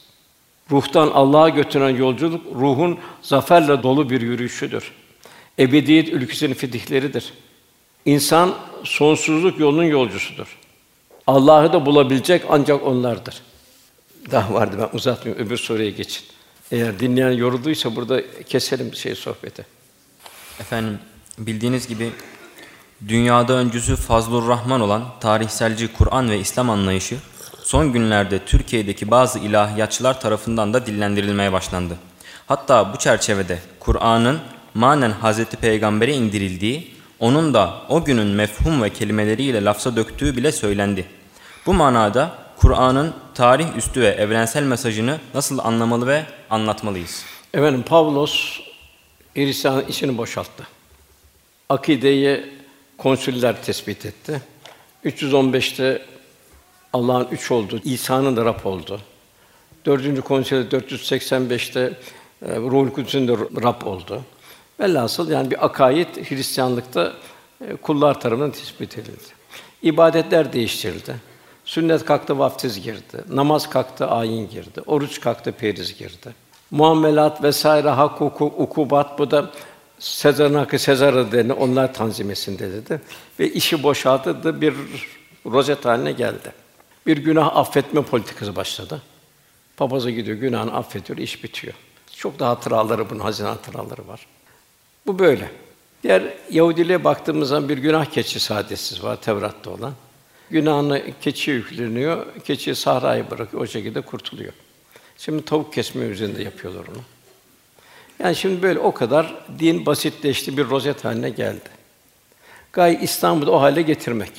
Ruhtan Allah'a götüren yolculuk ruhun zaferle dolu bir yürüyüşüdür. Ebediyet ülkesinin fetihleridir. İnsan sonsuzluk yolunun yolcusudur. Allah'ı da bulabilecek ancak onlardır. Daha vardı ben uzatmayayım öbür soruya geçin. Eğer dinleyen yorulduysa burada keselim şey sohbeti. Efendim bildiğiniz gibi dünyada öncüsü Fazlur Rahman olan tarihselci Kur'an ve İslam anlayışı son günlerde Türkiye'deki bazı ilahiyatçılar tarafından da dillendirilmeye başlandı. Hatta bu çerçevede Kur'an'ın manen Hazreti Peygamber'e indirildiği, onun da o günün mefhum ve kelimeleriyle lafza döktüğü bile söylendi. Bu manada Kur'an'ın tarih üstü ve evrensel mesajını nasıl anlamalı ve anlatmalıyız? Efendim Pavlos Hristiyanın içini boşalttı. Akideyi konsüller tespit etti. 315'te Allah'ın üç olduğu, İsa'nın da Rab oldu. Dördüncü konsülde 485'te e, Ruhul Kudüs'ün de Rab oldu. Velhasıl yani bir akaid Hristiyanlıkta e, kullar tarafından tespit edildi. İbadetler değiştirildi. Sünnet kalktı, vaftiz girdi. Namaz kalktı, ayin girdi. Oruç kalktı, periz girdi. Muamelat vesaire hak hukuk, ukubat bu da Sezar'ın hakkı Sezar'a dedi, onlar tanzimesinde dedi. Ve işi boşalttı bir rozet haline geldi. Bir günah affetme politikası başladı. Papaza gidiyor, günahını affediyor, iş bitiyor. Çok da hatıraları bunun, hazine hatıraları var. Bu böyle. Diğer Yahudiliğe baktığımız zaman bir günah keçisi hadisiz var Tevrat'ta olan. Günahını keçiye yükleniyor, keçiyi sahraya bırakıyor, o şekilde kurtuluyor. Şimdi tavuk kesme üzerinde yapıyorlar onu. Yani şimdi böyle o kadar din basitleşti, bir rozet haline geldi. Gaye İstanbul'da o hale getirmek.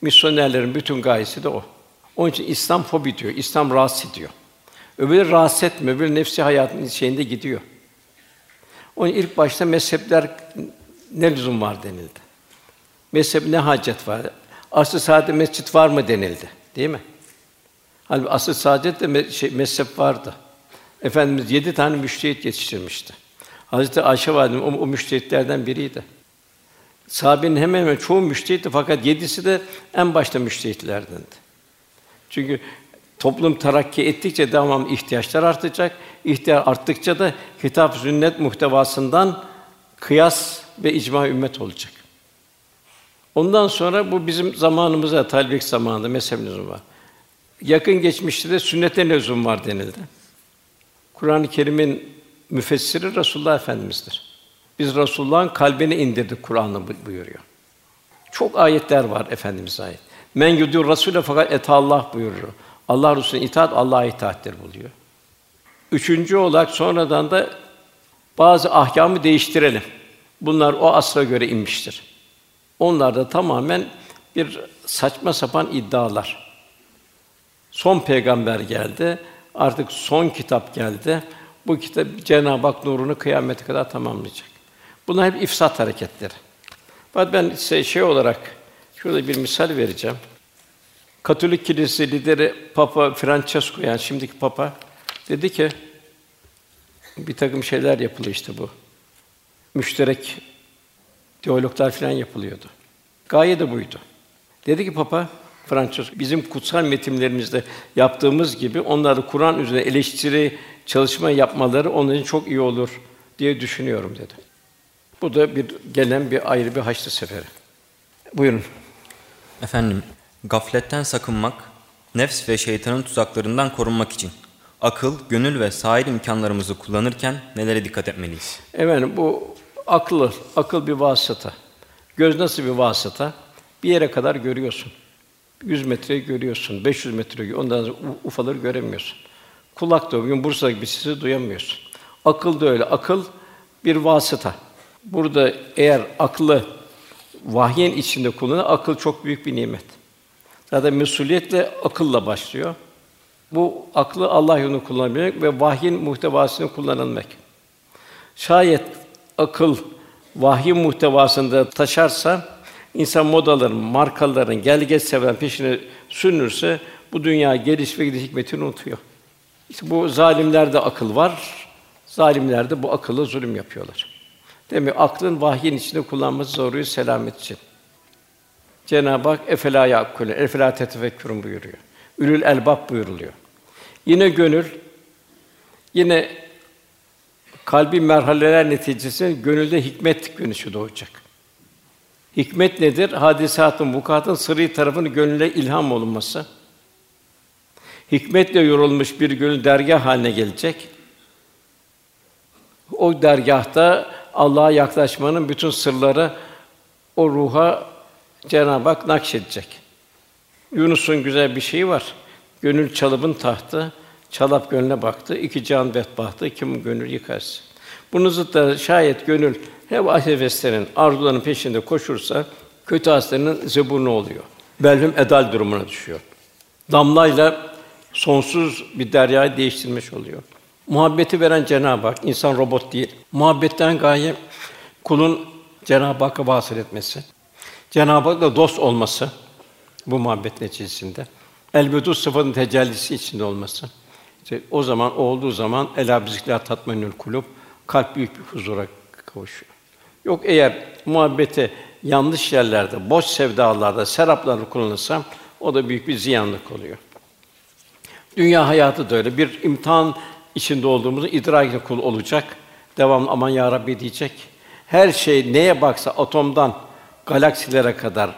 Misyonerlerin bütün gayesi de o. Onun için İslam fobi diyor, İslam rahatsız ediyor. Öbürü rahatsız etmiyor, öbürü nefsi hayatın şeyinde gidiyor. Onun ilk başta mezhepler ne lüzum var denildi. Mezhep ne hacet var? Asıl saadet mescit var mı denildi. Değil mi? Halbuki asıl saadet de şey, mezhep vardı. Efendimiz yedi tane müştehit yetiştirmişti. Hazreti Ayşe validem o, o müştehitlerden biriydi. Sahabenin hemen hemen çoğu müştehitti fakat yedisi de en başta müştehitlerdendi. Çünkü toplum terakki ettikçe devam ihtiyaçlar artacak. İhtiyaç arttıkça da kitap sünnet muhtevasından kıyas ve icma ümmet olacak. Ondan sonra bu bizim zamanımıza talbik zamanında mezhebimizin var. Yakın geçmişte de sünnete lüzum var denildi. Kur'an-ı Kerim'in müfessiri Resulullah Efendimiz'dir. Biz Resulullah'ın kalbine indirdik Kur'an'ı buyuruyor. Çok ayetler var efendimiz ayet. Men yudur Rasule fakat et Allah buyuruyor. Allah Resulüne itaat Allah'a itaattir buluyor. Üçüncü olarak sonradan da bazı ahkamı değiştirelim. Bunlar o asra göre inmiştir. Onlar da tamamen bir saçma sapan iddialar. Son peygamber geldi. Artık son kitap geldi. Bu kitap Cenab-ı Hak nurunu kıyamete kadar tamamlayacak. Bunlar hep ifsat hareketleri. Fakat ben size şey olarak şurada bir misal vereceğim. Katolik Kilisesi lideri Papa Francesco yani şimdiki Papa dedi ki bir takım şeyler yapılıyor işte bu. Müşterek teologlar falan yapılıyordu. Gaye de buydu. Dedi ki Papa Fransız bizim kutsal metinlerimizde yaptığımız gibi onları Kur'an üzerine eleştiri çalışma yapmaları onun için çok iyi olur diye düşünüyorum dedi. Bu da bir gelen bir ayrı bir Haçlı seferi. Buyurun. Efendim, gafletten sakınmak, nefs ve şeytanın tuzaklarından korunmak için akıl, gönül ve sair imkanlarımızı kullanırken nelere dikkat etmeliyiz? Efendim bu aklı, akıl bir vasıta. Göz nasıl bir vasıta? Bir yere kadar görüyorsun. 100 metre görüyorsun, 500 metre ondan sonra ufaları göremiyorsun. Kulak da bugün Bursa gibi sesi duyamıyorsun. Akıl da öyle. Akıl bir vasıta. Burada eğer aklı vahyin içinde kullanır, akıl çok büyük bir nimet. Zaten mesuliyetle akılla başlıyor. Bu aklı Allah yolunda kullanabilmek ve vahyin muhtevasını kullanılmak. Şayet akıl vahyin muhtevasında taşarsa insan modaların, markaların, gel geç seven peşine sürünürse bu dünya geliş ve gidiş hikmetini unutuyor. İşte bu zalimlerde akıl var. Zalimlerde bu akıllı zulüm yapıyorlar. Demek aklın vahyin içinde kullanması zoruyor selamet için. Cenab-ı Hak efela yakule, efela tetefekkürün buyuruyor. Ülül elbab buyuruluyor. Yine gönül, yine kalbi merhaleler neticesinde gönülde hikmet güneşi doğacak. Hikmet nedir? Hadisatın, vukuatın sırrı tarafının gönüle ilham olunması. Hikmetle yorulmuş bir gönül dergah haline gelecek. O dergahta Allah'a yaklaşmanın bütün sırları o ruha Cenab-ı Hak nakşedecek. Yunus'un güzel bir şeyi var. Gönül çalıbın tahtı, çalap gönlüne baktı, iki can bedbahtı, kim gönül yıkarsın. Bunun zıtları şayet gönül hep heveslerin, arzuların peşinde koşursa kötü hastanın zeburnu oluyor. Belhum edal durumuna düşüyor. damlayla sonsuz bir deryayı değiştirmiş oluyor. Muhabbeti veren Cenab-ı Hak, insan robot değil. Muhabbetten gaye kulun Cenab-ı Hakk'a vasıl etmesi. Cenab-ı Hak'la dost olması bu muhabbet neticesinde. Elbedus sıfatın tecellisi içinde olması. İşte o zaman olduğu zaman ela bizikler tatmenül kulub kalp büyük bir huzura kavuşuyor. Yok eğer muhabbete yanlış yerlerde, boş sevdalarda, seraplarda kullanılırsa o da büyük bir ziyanlık oluyor. Dünya hayatı da öyle. Bir imtihan içinde olduğumuzu idrak kul olacak. Devamlı aman ya Rabbi diyecek. Her şey neye baksa atomdan galaksilere kadar,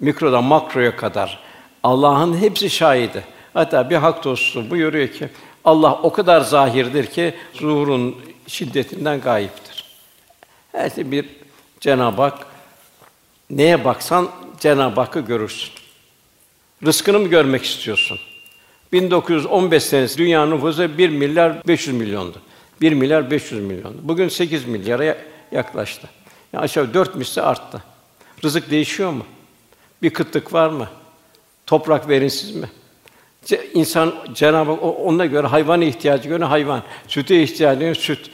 mikrodan makroya kadar Allah'ın hepsi şahidi. Hatta bir hak dostu buyuruyor ki Allah o kadar zahirdir ki zuhurun şiddetinden gayiptir. Her şey bir Cenab-ı Hak neye baksan Cenab-ı Hakk'ı görürsün. Rızkını mı görmek istiyorsun? 1915 senesi dünyanın nüfusu 1 milyar 500 milyondu. 1 milyar 500 milyondu. Bugün 8 milyara yaklaştı. Yani aşağı 4 misli arttı. Rızık değişiyor mu? Bir kıtlık var mı? Toprak verimsiz mi? İnsan Cenab-ı Hak ona göre hayvan ihtiyacı göre hayvan, süte ihtiyacı göre süt.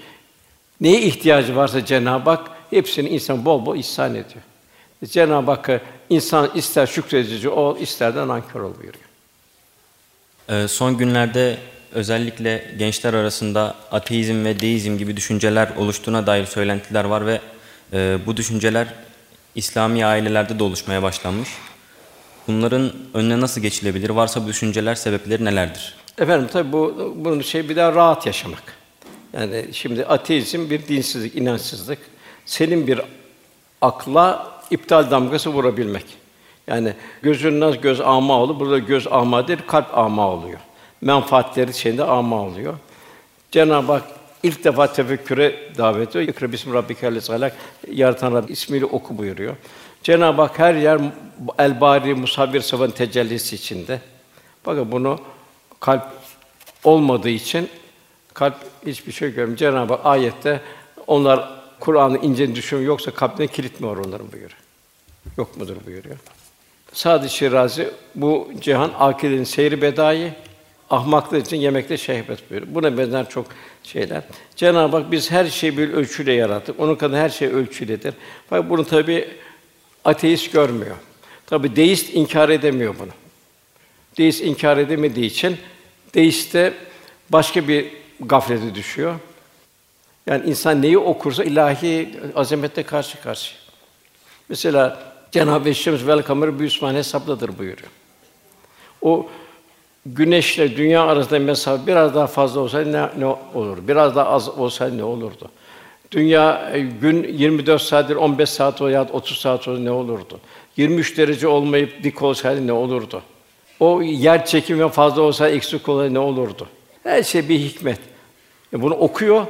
Neye ihtiyacı varsa Cenab-ı Hak hepsini insan bol bol ihsan ediyor. Cenab-ı Hakk'a insan ister şükredici ol, ister de nankör ol buyuruyor. Ee, son günlerde özellikle gençler arasında ateizm ve deizm gibi düşünceler oluştuğuna dair söylentiler var ve e, bu düşünceler İslami ailelerde de oluşmaya başlanmış. Bunların önüne nasıl geçilebilir? Varsa bu düşünceler sebepleri nelerdir? Efendim tabi bu bunun şey bir daha rahat yaşamak. Yani şimdi ateizm bir dinsizlik, inançsızlık. Senin bir akla iptal damgası vurabilmek. Yani gözün nasıl göz ama olur, burada göz ama değil, kalp ama oluyor. Menfaatleri şeyinde ama oluyor. Cenab-ı Hak ilk defa tefekküre davet ediyor. İkra bismi rabbikal salak yaratan Rabb ismiyle oku buyuruyor. Cenab-ı Hak her yer el bari musavvir sıfatın tecellisi içinde. Bakın bunu kalp olmadığı için kalp hiçbir şey görmüyor. Cenab-ı Hak ayette onlar Kur'an'ı ince düşünüyor yoksa kalpine kilit mi var onların buyuruyor. Yok mudur buyuruyor. Sadi Şirazi bu cihan akidenin seyri bedayı ahmaklığı için yemekte şehvet buyuruyor. Buna benzer çok şeyler. Cenab-ı Hak biz her şeyi bir ölçüyle yarattık. Onun kadar her şey ölçüledir. Fakat bunu tabi ateist görmüyor. Tabi deist inkar edemiyor bunu. Deist inkar edemediği için deist de başka bir gaflete düşüyor. Yani insan neyi okursa ilahi azamette karşı karşı. Mesela Cenab-ı Eşşems vel kamer bir hesapladır buyuruyor. O güneşle dünya arasında mesafe biraz daha fazla olsaydı ne, ne olur? Biraz daha az olsaydı ne olurdu? Dünya e, gün 24 saattir 15 saat veya 30 saat olsa ne olurdu? 23 derece olmayıp dik olsaydı ne olurdu? O yer çekimi fazla olsa eksik olsaydı ne olurdu? Her şey bir hikmet. E bunu okuyor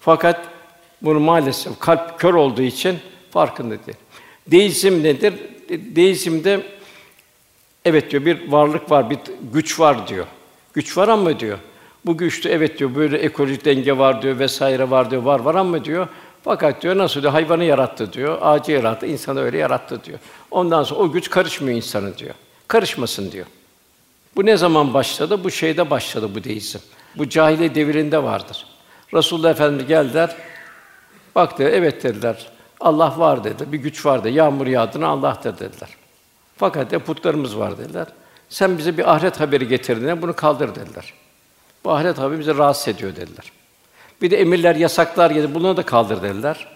fakat bunu maalesef kalp kör olduğu için farkında değil. Deizm nedir? Deizmde evet diyor bir varlık var, bir güç var diyor. Güç var ama diyor. Bu güçte evet diyor böyle ekolojik denge var diyor vesaire var diyor. Var var ama diyor. Fakat diyor nasıl diyor hayvanı yarattı diyor. Ağacı yarattı, insanı öyle yarattı diyor. Ondan sonra o güç karışmıyor insanı diyor. Karışmasın diyor. Bu ne zaman başladı? Bu şeyde başladı bu deizm. Bu cahiliye devrinde vardır. Resulullah Efendimiz geldiler. Baktı, evet dediler. Allah var dedi. Bir güç var dedi. Yağmur yağdığını Allah'tır dediler. Fakat de putlarımız var dediler. Sen bize bir ahiret haberi getirdin, bunu kaldır dediler. Bu ahiret haberi bizi rahatsız ediyor dediler. Bir de emirler, yasaklar geldi, bunu da kaldır dediler.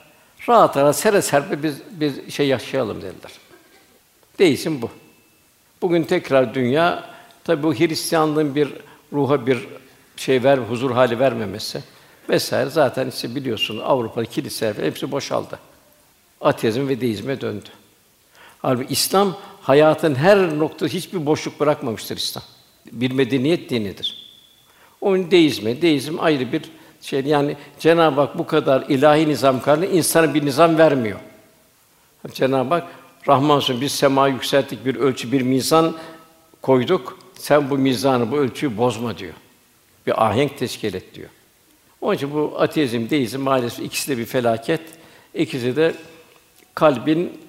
Rahat rahat, sere serpe biz, biz şey yaşayalım dediler. Değilsin bu. Bugün tekrar dünya, tabi bu Hristiyanlığın bir ruha bir şey ver, huzur hali vermemesi vesaire zaten işte biliyorsunuz Avrupa'da kiliseler hepsi boşaldı ateizm ve deizme döndü. Halbuki İslam hayatın her noktada hiçbir boşluk bırakmamıştır İslam. Bir medeniyet dinidir. Onun deizmi, deizm ayrı bir şey. Yani Cenab-ı Hak bu kadar ilahi nizam karşısında insana bir nizam vermiyor. Cenab-ı Hak Rahman olsun biz sema yükselttik bir ölçü bir mizan koyduk. Sen bu mizanı bu ölçüyü bozma diyor. Bir ahenk teşkil et diyor. Onun için bu ateizm, deizm maalesef ikisi de bir felaket. İkisi de kalbin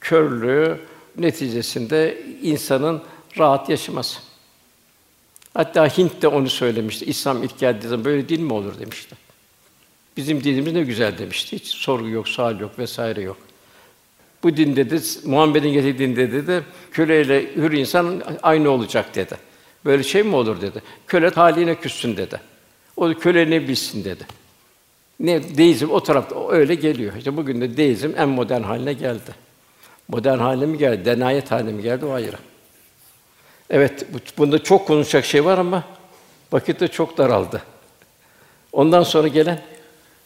körlüğü neticesinde insanın rahat yaşaması. Hatta Hint de onu söylemişti. İslam ilk geldiği zaman böyle din mi olur demişti. Bizim dinimiz ne güzel demişti. Hiç sorgu yok, sual yok vesaire yok. Bu din dedi, Muhammed'in getirdiği din dedi de köleyle hür insan aynı olacak dedi. Böyle şey mi olur dedi. Köle haline küssün dedi. O köle ne bilsin dedi. Ne deizm o tarafta öyle geliyor. İşte bugün de deizm en modern haline geldi. Modern haline mi geldi, denayet haline mi geldi o ayrı. Evet, bunda çok konuşacak şey var ama vakit de çok daraldı. Ondan sonra gelen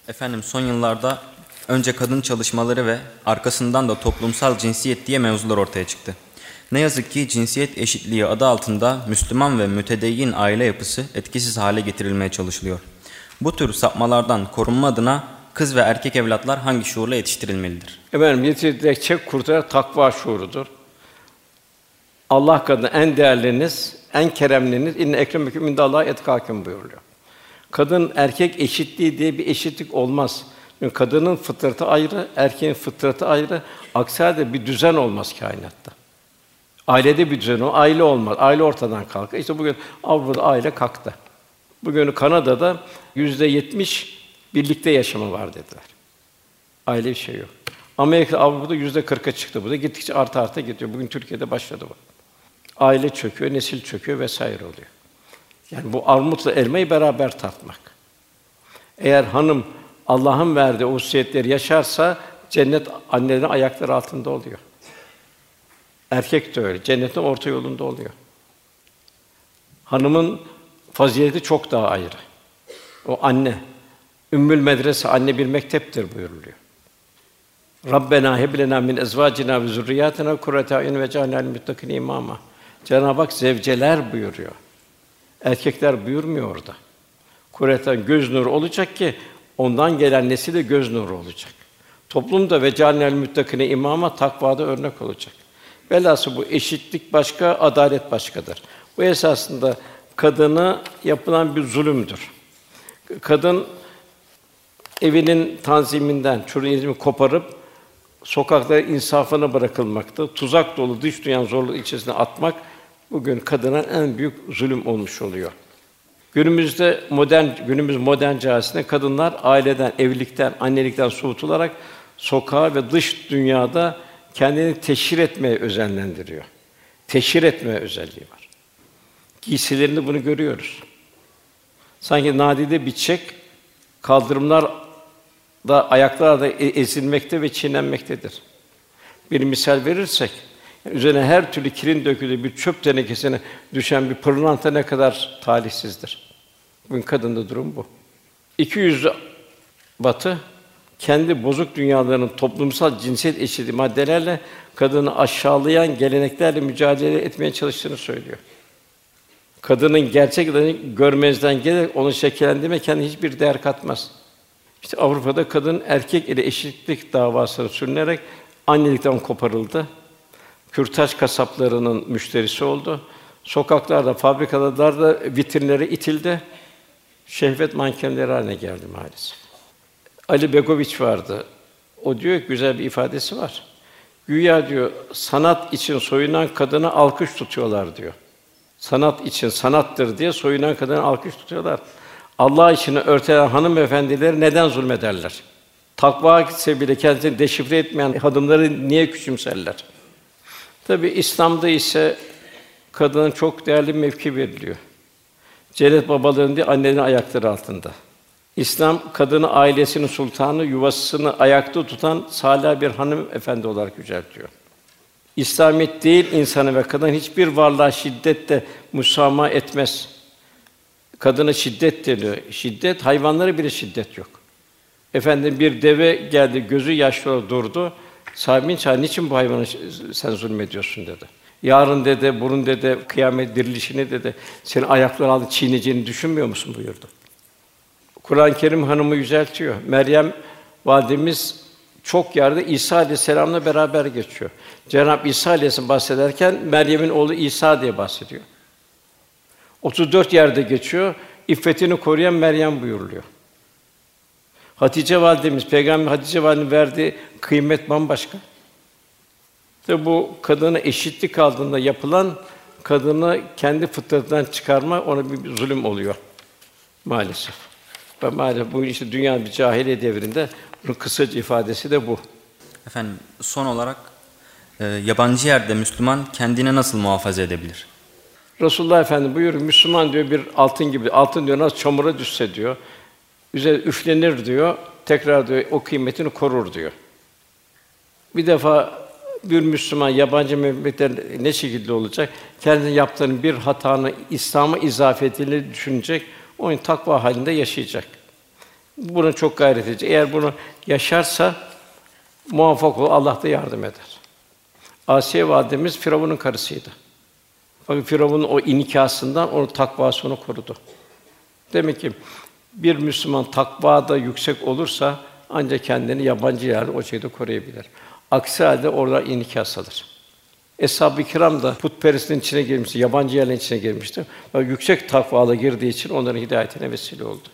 Efendim son yıllarda önce kadın çalışmaları ve arkasından da toplumsal cinsiyet diye mevzular ortaya çıktı. Ne yazık ki cinsiyet eşitliği adı altında Müslüman ve mütedeyyin aile yapısı etkisiz hale getirilmeye çalışılıyor. Bu tür sapmalardan korunma adına kız ve erkek evlatlar hangi şuurla yetiştirilmelidir? efendim yetiştirecek kurtaran takva şuurudur. Allah kadını en değerliniz, en keremliniz inne ekremeküm indallahi etkâküm buyuruyor. Kadın erkek eşitliği diye bir eşitlik olmaz. Çünkü kadının fıtratı ayrı, erkeğin fıtratı ayrı. Aksi halde bir düzen olmaz kainatta. Ailede bir düzen o, aile olmaz. Aile ortadan kalkar. İşte bugün Avrupa'da aile kalktı. Bugün Kanada'da yüzde yetmiş birlikte yaşama var dediler. Aile bir şey yok. Amerika, Avrupa'da yüzde kırka çıktı bu da. Gittikçe arta arta gidiyor. Bugün Türkiye'de başladı bu. Aile çöküyor, nesil çöküyor vesaire oluyor. Yani bu armutla elmayı beraber tartmak. Eğer hanım Allah'ın verdiği o yaşarsa cennet annelerin ayakları altında oluyor. Erkek de öyle. Cennetin orta yolunda oluyor. Hanımın fazileti çok daha ayrı. O anne. Ümmül medrese anne bir mekteptir buyuruluyor. Rabbena heb lena min ezvacina ve zurriyatina kurrete ayun ve cealnel muttakin imama. Cenab-ı Hak zevceler buyuruyor. Erkekler buyurmuyor orada. Kurreten göz nuru olacak ki ondan gelen nesil de göz nuru olacak. Toplumda ve cealnel müttakine imama takvada örnek olacak. Velhâsıl bu eşitlik başka, adalet başkadır. Bu esasında kadına yapılan bir zulümdür. Kadın evinin tanziminden, eğitimi koparıp sokakta insafına bırakılmakta, tuzak dolu dış dünyanın zorluğu içerisine atmak bugün kadına en büyük zulüm olmuş oluyor. Günümüzde modern günümüz modern cahilinde kadınlar aileden, evlilikten, annelikten soğutularak sokağa ve dış dünyada kendini teşhir etmeye özenlendiriyor. Teşhir etme özelliği var. Giysilerinde bunu görüyoruz. Sanki nadide bir çiçek kaldırımlar da ayaklar da e- ezilmekte ve çiğnenmektedir. Bir misal verirsek, üzerine her türlü kirin döküldüğü bir çöp tenekesine düşen bir pırlanta ne kadar talihsizdir. Bugün kadında durum bu. İki yüzlü Batı kendi bozuk dünyalarının toplumsal cinsiyet eşitliği maddelerle kadını aşağılayan geleneklerle mücadele etmeye çalıştığını söylüyor. Kadının gerçeklerini görmezden gelerek onu şekillendirme kendi hiçbir değer katmaz. İşte Avrupa'da kadın erkek ile eşitlik davasını sürünerek annelikten koparıldı. Kürtaj kasaplarının müşterisi oldu. Sokaklarda, fabrikalarda vitrinlere itildi. Şehvet mankenleri haline geldi maalesef. Ali Begoviç vardı. O diyor ki güzel bir ifadesi var. Güya diyor sanat için soyunan kadına alkış tutuyorlar diyor. Sanat için sanattır diye soyunan kadına alkış tutuyorlar. Allah için örtelen hanımefendileri neden zulmederler? Takva sebebiyle kendisini deşifre etmeyen hanımları niye küçümserler? Tabi İslam'da ise kadının çok değerli bir mevki veriliyor. Cennet babaların değil, annelerin ayakları altında. İslam kadını ailesinin sultanı, yuvasını ayakta tutan salih bir hanım efendi olarak yüceltiyor. İslamiyet değil insanı ve kadın hiçbir varlığa şiddetle musamaha etmez. Kadına şiddet deniyor. Şiddet hayvanlara bile şiddet yok. Efendim bir deve geldi, gözü yaşlı durdu. Sahibin çağırdı, niçin bu hayvana sen zulmediyorsun dedi. Yarın dedi, burun dedi, kıyamet dirilişini dedi, seni ayaklar aldı çiğneyeceğini düşünmüyor musun buyurdu. Kur'an-ı Kerim hanımı yüceltiyor. Meryem validemiz çok yerde İsa aleyhisselamla beraber geçiyor. Cenab-ı İsa aleyhisselam bahsederken Meryem'in oğlu İsa diye bahsediyor. 34 yerde geçiyor. İffetini koruyan Meryem buyuruluyor. Hatice validemiz, Peygamber Hatice validemiz verdiği kıymet bambaşka. İşte bu kadına eşitlik altında yapılan kadını kendi fıtratından çıkarma ona bir zulüm oluyor maalesef. Ve maalesef bu işte dünya bir cahiliye devrinde bunun kısaca ifadesi de bu. Efendim son olarak e, yabancı yerde Müslüman kendini nasıl muhafaza edebilir? Resulullah Efendimiz buyuruyor Müslüman diyor bir altın gibi. Altın diyor nasıl çamura düşse diyor. Üzerine üflenir diyor. Tekrar diyor o kıymetini korur diyor. Bir defa bir Müslüman yabancı memlekette ne şekilde olacak? Kendi yaptığının bir hatanı İslam'a izafetini düşünecek. Onun takva halinde yaşayacak. Buna çok gayret edecek. Eğer bunu yaşarsa muvaffak olur. Allah da yardım eder. Asiye validemiz Firavun'un karısıydı. Fakat Firavun'un o inikasından onu takvası onu korudu. Demek ki bir Müslüman takvada yüksek olursa ancak kendini yabancı yerde o şekilde koruyabilir. Aksi halde orada inikas alır. Eshab-ı Kiram da putperestlerin içine girmişti, yabancı yerlerin içine girmişti. Ve yüksek takvayla girdiği için onların hidayetine vesile oldu.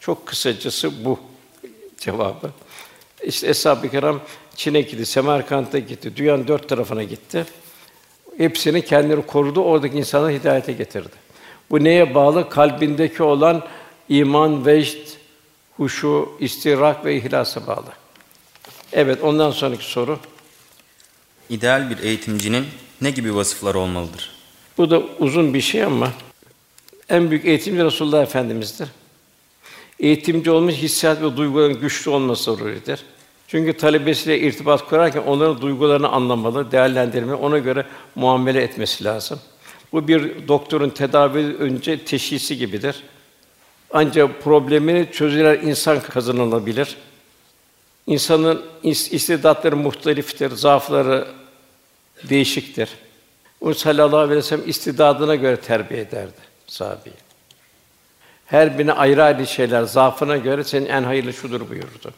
Çok kısacası bu cevabı. İşte Eshab-ı Kiram Çin'e gitti, Semerkant'a gitti, dünyanın dört tarafına gitti. Hepsini kendileri korudu, oradaki insanları hidayete getirdi. Bu neye bağlı? Kalbindeki olan iman, vecd, huşu, istirak ve ihlasa bağlı. Evet, ondan sonraki soru. İdeal bir eğitimcinin ne gibi vasıfları olmalıdır? Bu da uzun bir şey ama en büyük eğitimci Resulullah Efendimiz'dir. Eğitimci olmuş hissiyat ve duyguların güçlü olması zaruridir. Çünkü talebesiyle irtibat kurarken onların duygularını anlamalı, değerlendirme, ona göre muamele etmesi lazım. Bu bir doktorun tedavi önce teşhisi gibidir. Ancak problemini çözülen insan kazanılabilir. İnsanın istidatları muhteliftir, zaafları değişiktir. O sallallahu aleyhi ve sellem istidadına göre terbiye ederdi sahabeyi. Her birine ayrı ayrı şeyler, zaafına göre senin en hayırlı şudur buyurdu.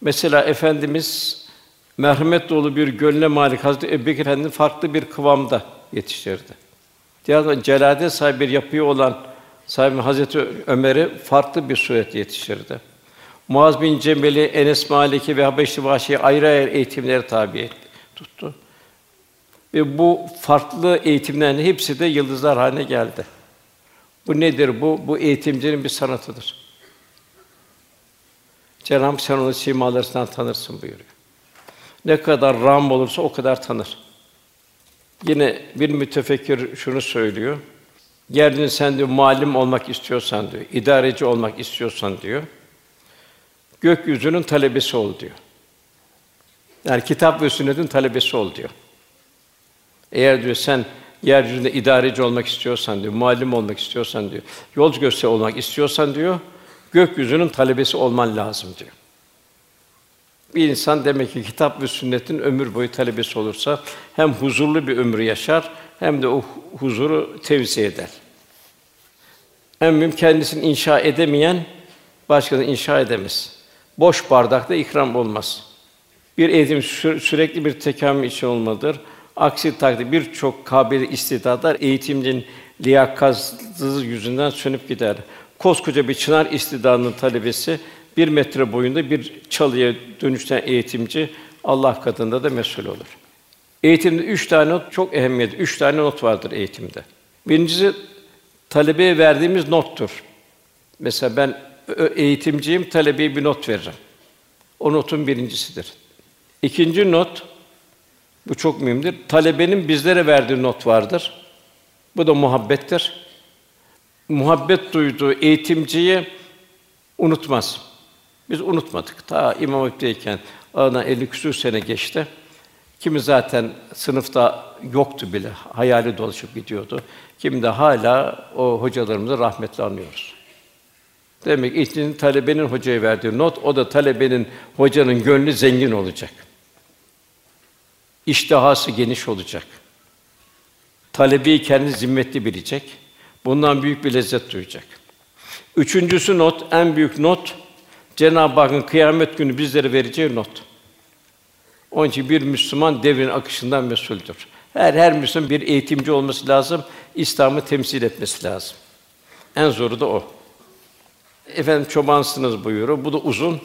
Mesela Efendimiz merhamet dolu bir gönle malik Hazreti Ebubekir Efendimiz farklı bir kıvamda yetiştirdi. Diğer celade sahibi bir yapıyı olan sahibi Hazreti Ömer'i farklı bir surette yetiştirdi. Muaz bin Cebel'i, Enes Malik'i ve Habeşli Vahşi'yi ayrı ayrı eğitimlere tabi etti, tuttu. Ve bu farklı eğitimlerin hepsi de yıldızlar haline geldi. Bu nedir bu? Bu eğitimcinin bir sanatıdır. Cenab-ı sen onu simalarından tanırsın buyuruyor. Ne kadar ram olursa o kadar tanır. Yine bir mütefekkir şunu söylüyor. Yeryüzünde sen diyor malim olmak istiyorsan diyor, idareci olmak istiyorsan diyor. Gökyüzünün talebesi ol diyor. Yani kitap ve sünnetin talebesi ol diyor. Eğer diyor sen yeryüzünde idareci olmak istiyorsan diyor, muallim olmak istiyorsan diyor, yol göster olmak istiyorsan diyor, gökyüzünün talebesi olman lazım diyor. Bir insan demek ki kitap ve sünnetin ömür boyu talebesi olursa hem huzurlu bir ömür yaşar hem de o huzuru tevzi eder. En mühim kendisini inşa edemeyen başkasını inşa edemez. Boş bardakta ikram olmaz. Bir eğitim sü- sürekli bir tekamül için olmalıdır. Aksi takdirde birçok kabiliyet istidadlar eğitimcinin liyakatsızlığı yüzünden sönüp gider. Koskoca bir çınar istidadının talebesi bir metre boyunda bir çalıya dönüşten eğitimci Allah katında da mesul olur. Eğitimde üç tane not çok ehemmiyetli. Üç tane not vardır eğitimde. Birincisi talebeye verdiğimiz nottur. Mesela ben eğitimciyim, talebeye bir not veririm. O notun birincisidir. İkinci not, bu çok mühimdir. Talebenin bizlere verdiği not vardır. Bu da muhabbettir. Muhabbet duyduğu eğitimciyi unutmaz. Biz unutmadık. Ta İmam Hatip'teyken aradan 50 küsur sene geçti. Kimi zaten sınıfta yoktu bile, hayali dolaşıp gidiyordu. Kimi de hala o hocalarımızı rahmetle anıyoruz. Demek ki talebenin hocaya verdiği not, o da talebenin hocanın gönlü zengin olacak. İştihası geniş olacak. Talebeyi kendi zimmetli bilecek. Bundan büyük bir lezzet duyacak. Üçüncüsü not, en büyük not, Cenab-ı Hakk'ın kıyamet günü bizlere vereceği not. Onun için bir Müslüman devrin akışından mesuldür. Her her Müslüman bir eğitimci olması lazım, İslam'ı temsil etmesi lazım. En zoru da o. Efendim çobansınız buyuruyor. Bu da uzun.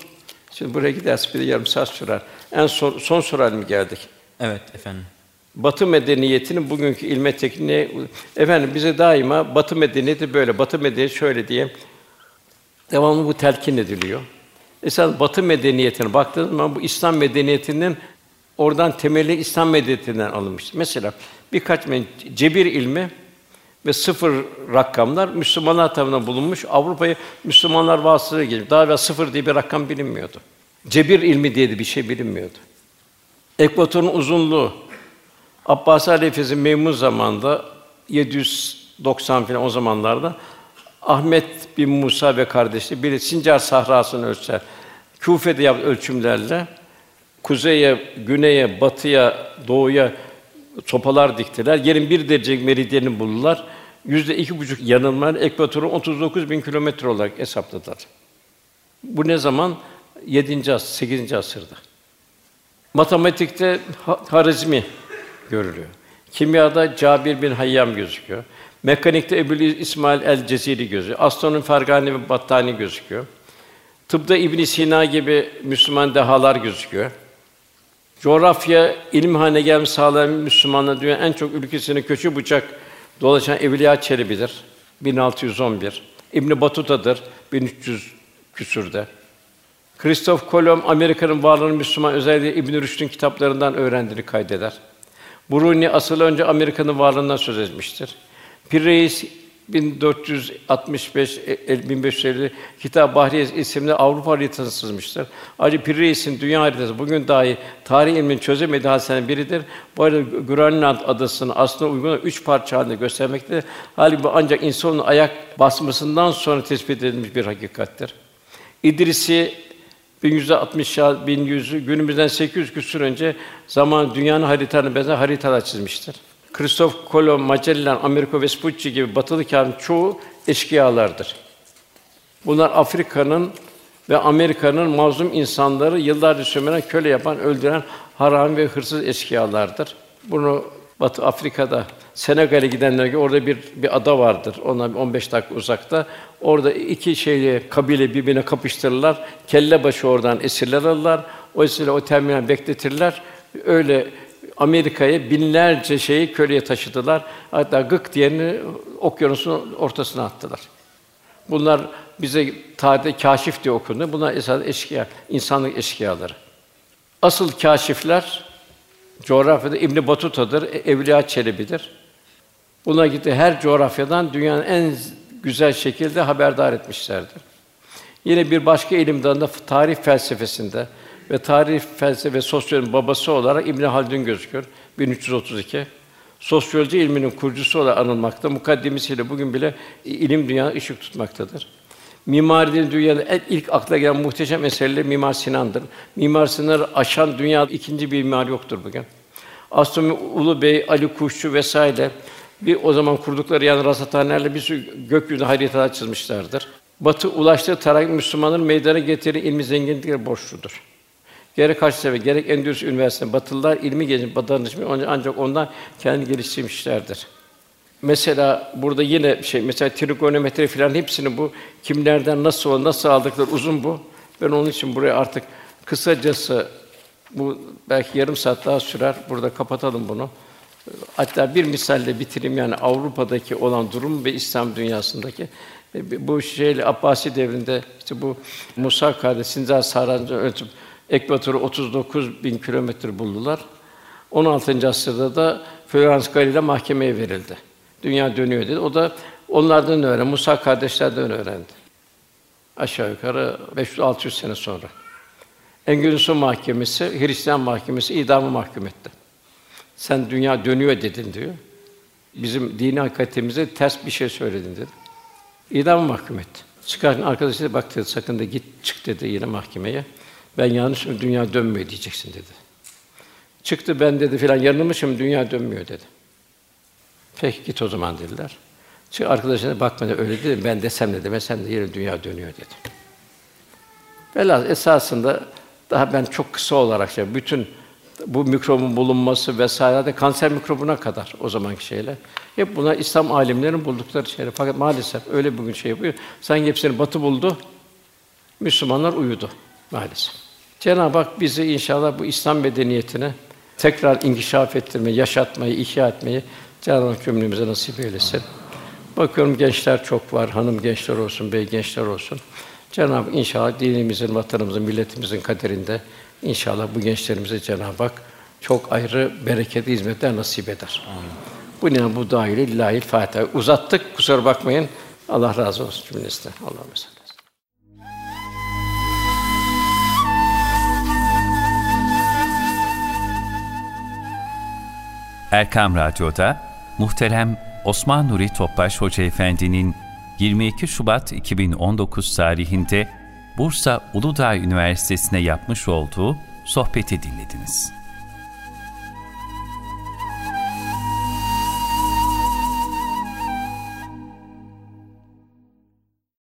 Şimdi buraya giderse bir de yarım saat sürer. En son, son soru haline geldik. Evet efendim. Batı medeniyetinin bugünkü ilme tekniğe efendim bize daima Batı medeniyeti böyle, Batı medeniyeti şöyle diye devamlı bu telkin ediliyor. Esas Batı medeniyetine baktığınız zaman bu İslam medeniyetinin oradan temeli İslam medeniyetinden alınmış. Mesela birkaç cebir ilmi ve sıfır rakamlar Müslümanlar tarafından bulunmuş. Avrupa'yı Müslümanlar vasıtasıyla gelmiş. Daha evvel sıfır diye bir rakam bilinmiyordu. Cebir ilmi diye de bir şey bilinmiyordu. Ekvatorun uzunluğu Abbasi halifesi Memun zamanında 790 falan o zamanlarda Ahmet bin Musa ve kardeşi biri Sincar Sahrası'nı ölçer. Küfe'de yaptığı ölçümlerle kuzeye, güneye, batıya, doğuya sopalar diktiler. Yerin bir derecelik meridyenini buldular. Yüzde iki buçuk yanılma, ekvatoru 39 bin kilometre olarak hesapladılar. Bu ne zaman? 7. asır, 8. asırda. Matematikte Harizmi görülüyor. Kimyada Cabir bin Hayyam gözüküyor. Mekanikte Ebu İsmail el Ceziri gözüküyor. Astronomi Fergani ve Battani gözüküyor. Tıpta İbn Sina gibi Müslüman dehalar gözüküyor. Coğrafya ilim haline gelmiş sağlayan Müslümanlar dünyanın en çok ülkesine köşe bucak dolaşan Evliya Çelebi'dir. 1611. İbn Batuta'dır 1300 küsürde. Kristof Kolomb Amerika'nın varlığını Müslüman özellikle İbn Rüşd'ün kitaplarından öğrendiğini kaydeder. Bruni asıl önce Amerika'nın varlığından söz etmiştir. Pir Reis 1465 1550 Kitap Bahriye isimli Avrupa haritasını sızmıştır. Ayrıca Pir Reis'in dünya haritası bugün dahi tarih ilminin çözemediği hadiselerden biridir. Bu arada Grönland adasını aslında uygun üç parça halinde göstermektedir. Halbuki bu ancak insanın ayak basmasından sonra tespit edilmiş bir hakikattir. İdrisi 1160 1100 günümüzden 800 küsur önce zaman dünyanın haritalarını benzer haritalar çizmiştir. Kristof Kolomb, Magellan, Amerigo Vespucci gibi batılı kâhin çoğu eşkıyalardır. Bunlar Afrika'nın ve Amerika'nın mazlum insanları yıllarca sömüren, köle yapan, öldüren haram ve hırsız eşkıyalardır. Bunu Batı Afrika'da Senegal'e gidenler orada bir bir ada vardır. Ona 15 dakika uzakta. Orada iki şeyli kabile birbirine kapıştırırlar. Kelle başı oradan esirler alırlar. O esirleri o terminal bekletirler. Öyle Amerika'ya binlerce şeyi köleye taşıdılar. Hatta gık diyeni okyanusun ortasına attılar. Bunlar bize tarihte kaşif diye okundu. Bunlar esas eşkıya, insanlık eşkıyaları. Asıl kaşifler coğrafyada İbn Batuta'dır, e, Evliya Çelebi'dir. Buna gitti her coğrafyadan dünyanın en güzel şekilde haberdar etmişlerdir. Yine bir başka ilim dalında tarih felsefesinde ve tarih felsefe ve sosyolojinin babası olarak İbn Haldun gözüküyor 1332. Sosyoloji ilminin kurucusu olarak anılmakta. Mukaddimesiyle bugün bile ilim dünya ışık tutmaktadır. Mimarinin dünyada en ilk akla gelen muhteşem eserleri Mimar Sinan'dır. Mimar Sinan'ı aşan dünya ikinci bir mimar yoktur bugün. Astronomi Ulu Bey, Ali Kuşçu vesaire bir o zaman kurdukları yani rasathanelerle bir sürü gökyüzü haritalar çizmişlerdir. Batı ulaştığı tarih Müslümanların meydana getirdiği ilmi zenginlikleri borçludur. Gerek Haçlı ve gerek Endülüs Üniversitesi Batılılar ilmi gelişim, danışmış ancak ondan kendi geliştirmişlerdir. Mesela burada yine şey mesela trigonometri filan hepsini bu kimlerden nasıl nasıl aldıkları uzun bu. Ben onun için buraya artık kısacası bu belki yarım saat daha sürer. Burada kapatalım bunu. Hatta bir misalle bitireyim yani Avrupa'daki olan durum ve İslam dünyasındaki e, bu şeyle Abbasi devrinde işte bu Musa kardeş Sinzar Sahrancı ölçüp ekvatoru 39 bin kilometre buldular. 16. asırda da Florence Galileo mahkemeye verildi. Dünya dönüyor dedi. O da onlardan öğrendi. Musa kardeşlerden öğrendi. Aşağı yukarı 500-600 sene sonra. Engülüsü mahkemesi, Hristiyan mahkemesi idamı mahkum etti. Sen dünya dönüyor dedin diyor. Bizim dini hakikatimize ters bir şey söyledin dedi. İdamı mahkum etti. Çıkarken arkadaşı dedi, bak dedi, sakın da git çık dedi yine mahkemeye. Ben yanlış dünya dönmüyor diyeceksin dedi. Çıktı ben dedi filan yanılmışım dünya dönmüyor dedi. Peki git o zaman dediler. Çünkü arkadaşına bakmadı öyle dedi. Ben desem de demesem de yine dünya dönüyor dedi. Velhâsıl esasında daha ben çok kısa olarak şey, bütün bu mikrobun bulunması vesaire de kanser mikrobuna kadar o zamanki şeyler. Hep buna İslam alimlerinin buldukları şeyler. Fakat maalesef öyle bugün şey yapıyor. Sanki hepsini Batı buldu. Müslümanlar uyudu maalesef. Cenab-ı Hak bizi inşallah bu İslam medeniyetine tekrar inkişaf ettirmeyi, yaşatmayı, ihya etmeyi Cenab-ı Hak cümlemize nasip eylesin. Bakıyorum gençler çok var, hanım gençler olsun, bey gençler olsun. Cenab-ı Hak inşallah dinimizin, vatanımızın, milletimizin kaderinde inşallah bu gençlerimize Cenab-ı Hak çok ayrı bereketli hizmetler nasip eder. Amin. Bu ne bu dahil lillahi Fatiha. Uzattık kusura bakmayın. Allah razı olsun cümlesinden. Allah'a emanet Erkam Radyo'da muhterem Osman Nuri Topbaş Hoca Efendi'nin 22 Şubat 2019 tarihinde Bursa Uludağ Üniversitesi'ne yapmış olduğu sohbeti dinlediniz.